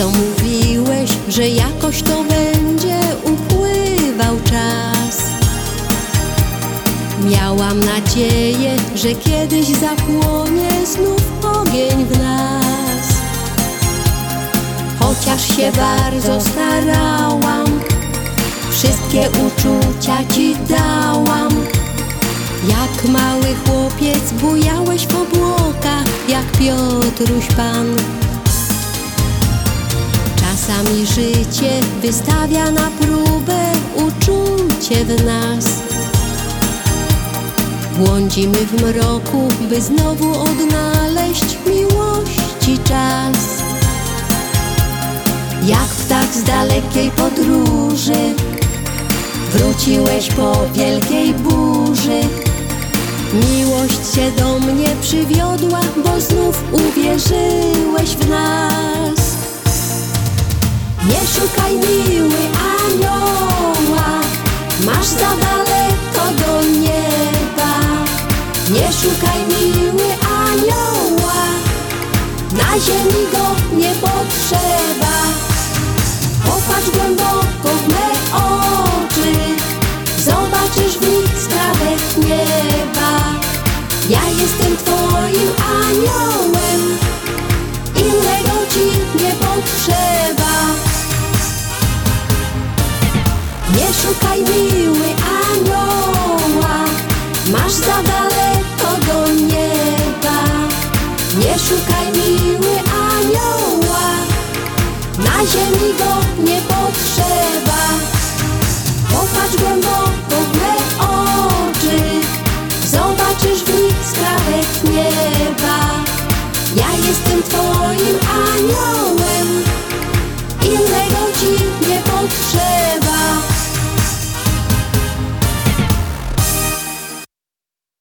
Często mówi że jakoś to będzie upływał czas. Miałam nadzieję, że kiedyś zapłonie znów ogień w nas. Chociaż się bardzo starałam, wszystkie uczucia ci dałam. Jak mały chłopiec bujałeś w obłokach, jak Piotruś Pan. Czasami życie wystawia na próbę uczucie w nas. Błądzimy w mroku, by znowu odnaleźć miłości czas. Jak ptak z dalekiej podróży, wróciłeś po wielkiej burzy. Miłość się do mnie przywiodła, bo znów uwierzyłeś w nas. Nie szukaj miły anioła, masz za daleko do nieba. Nie szukaj miły anioła, na ziemi go nie potrzeba. Nie szukaj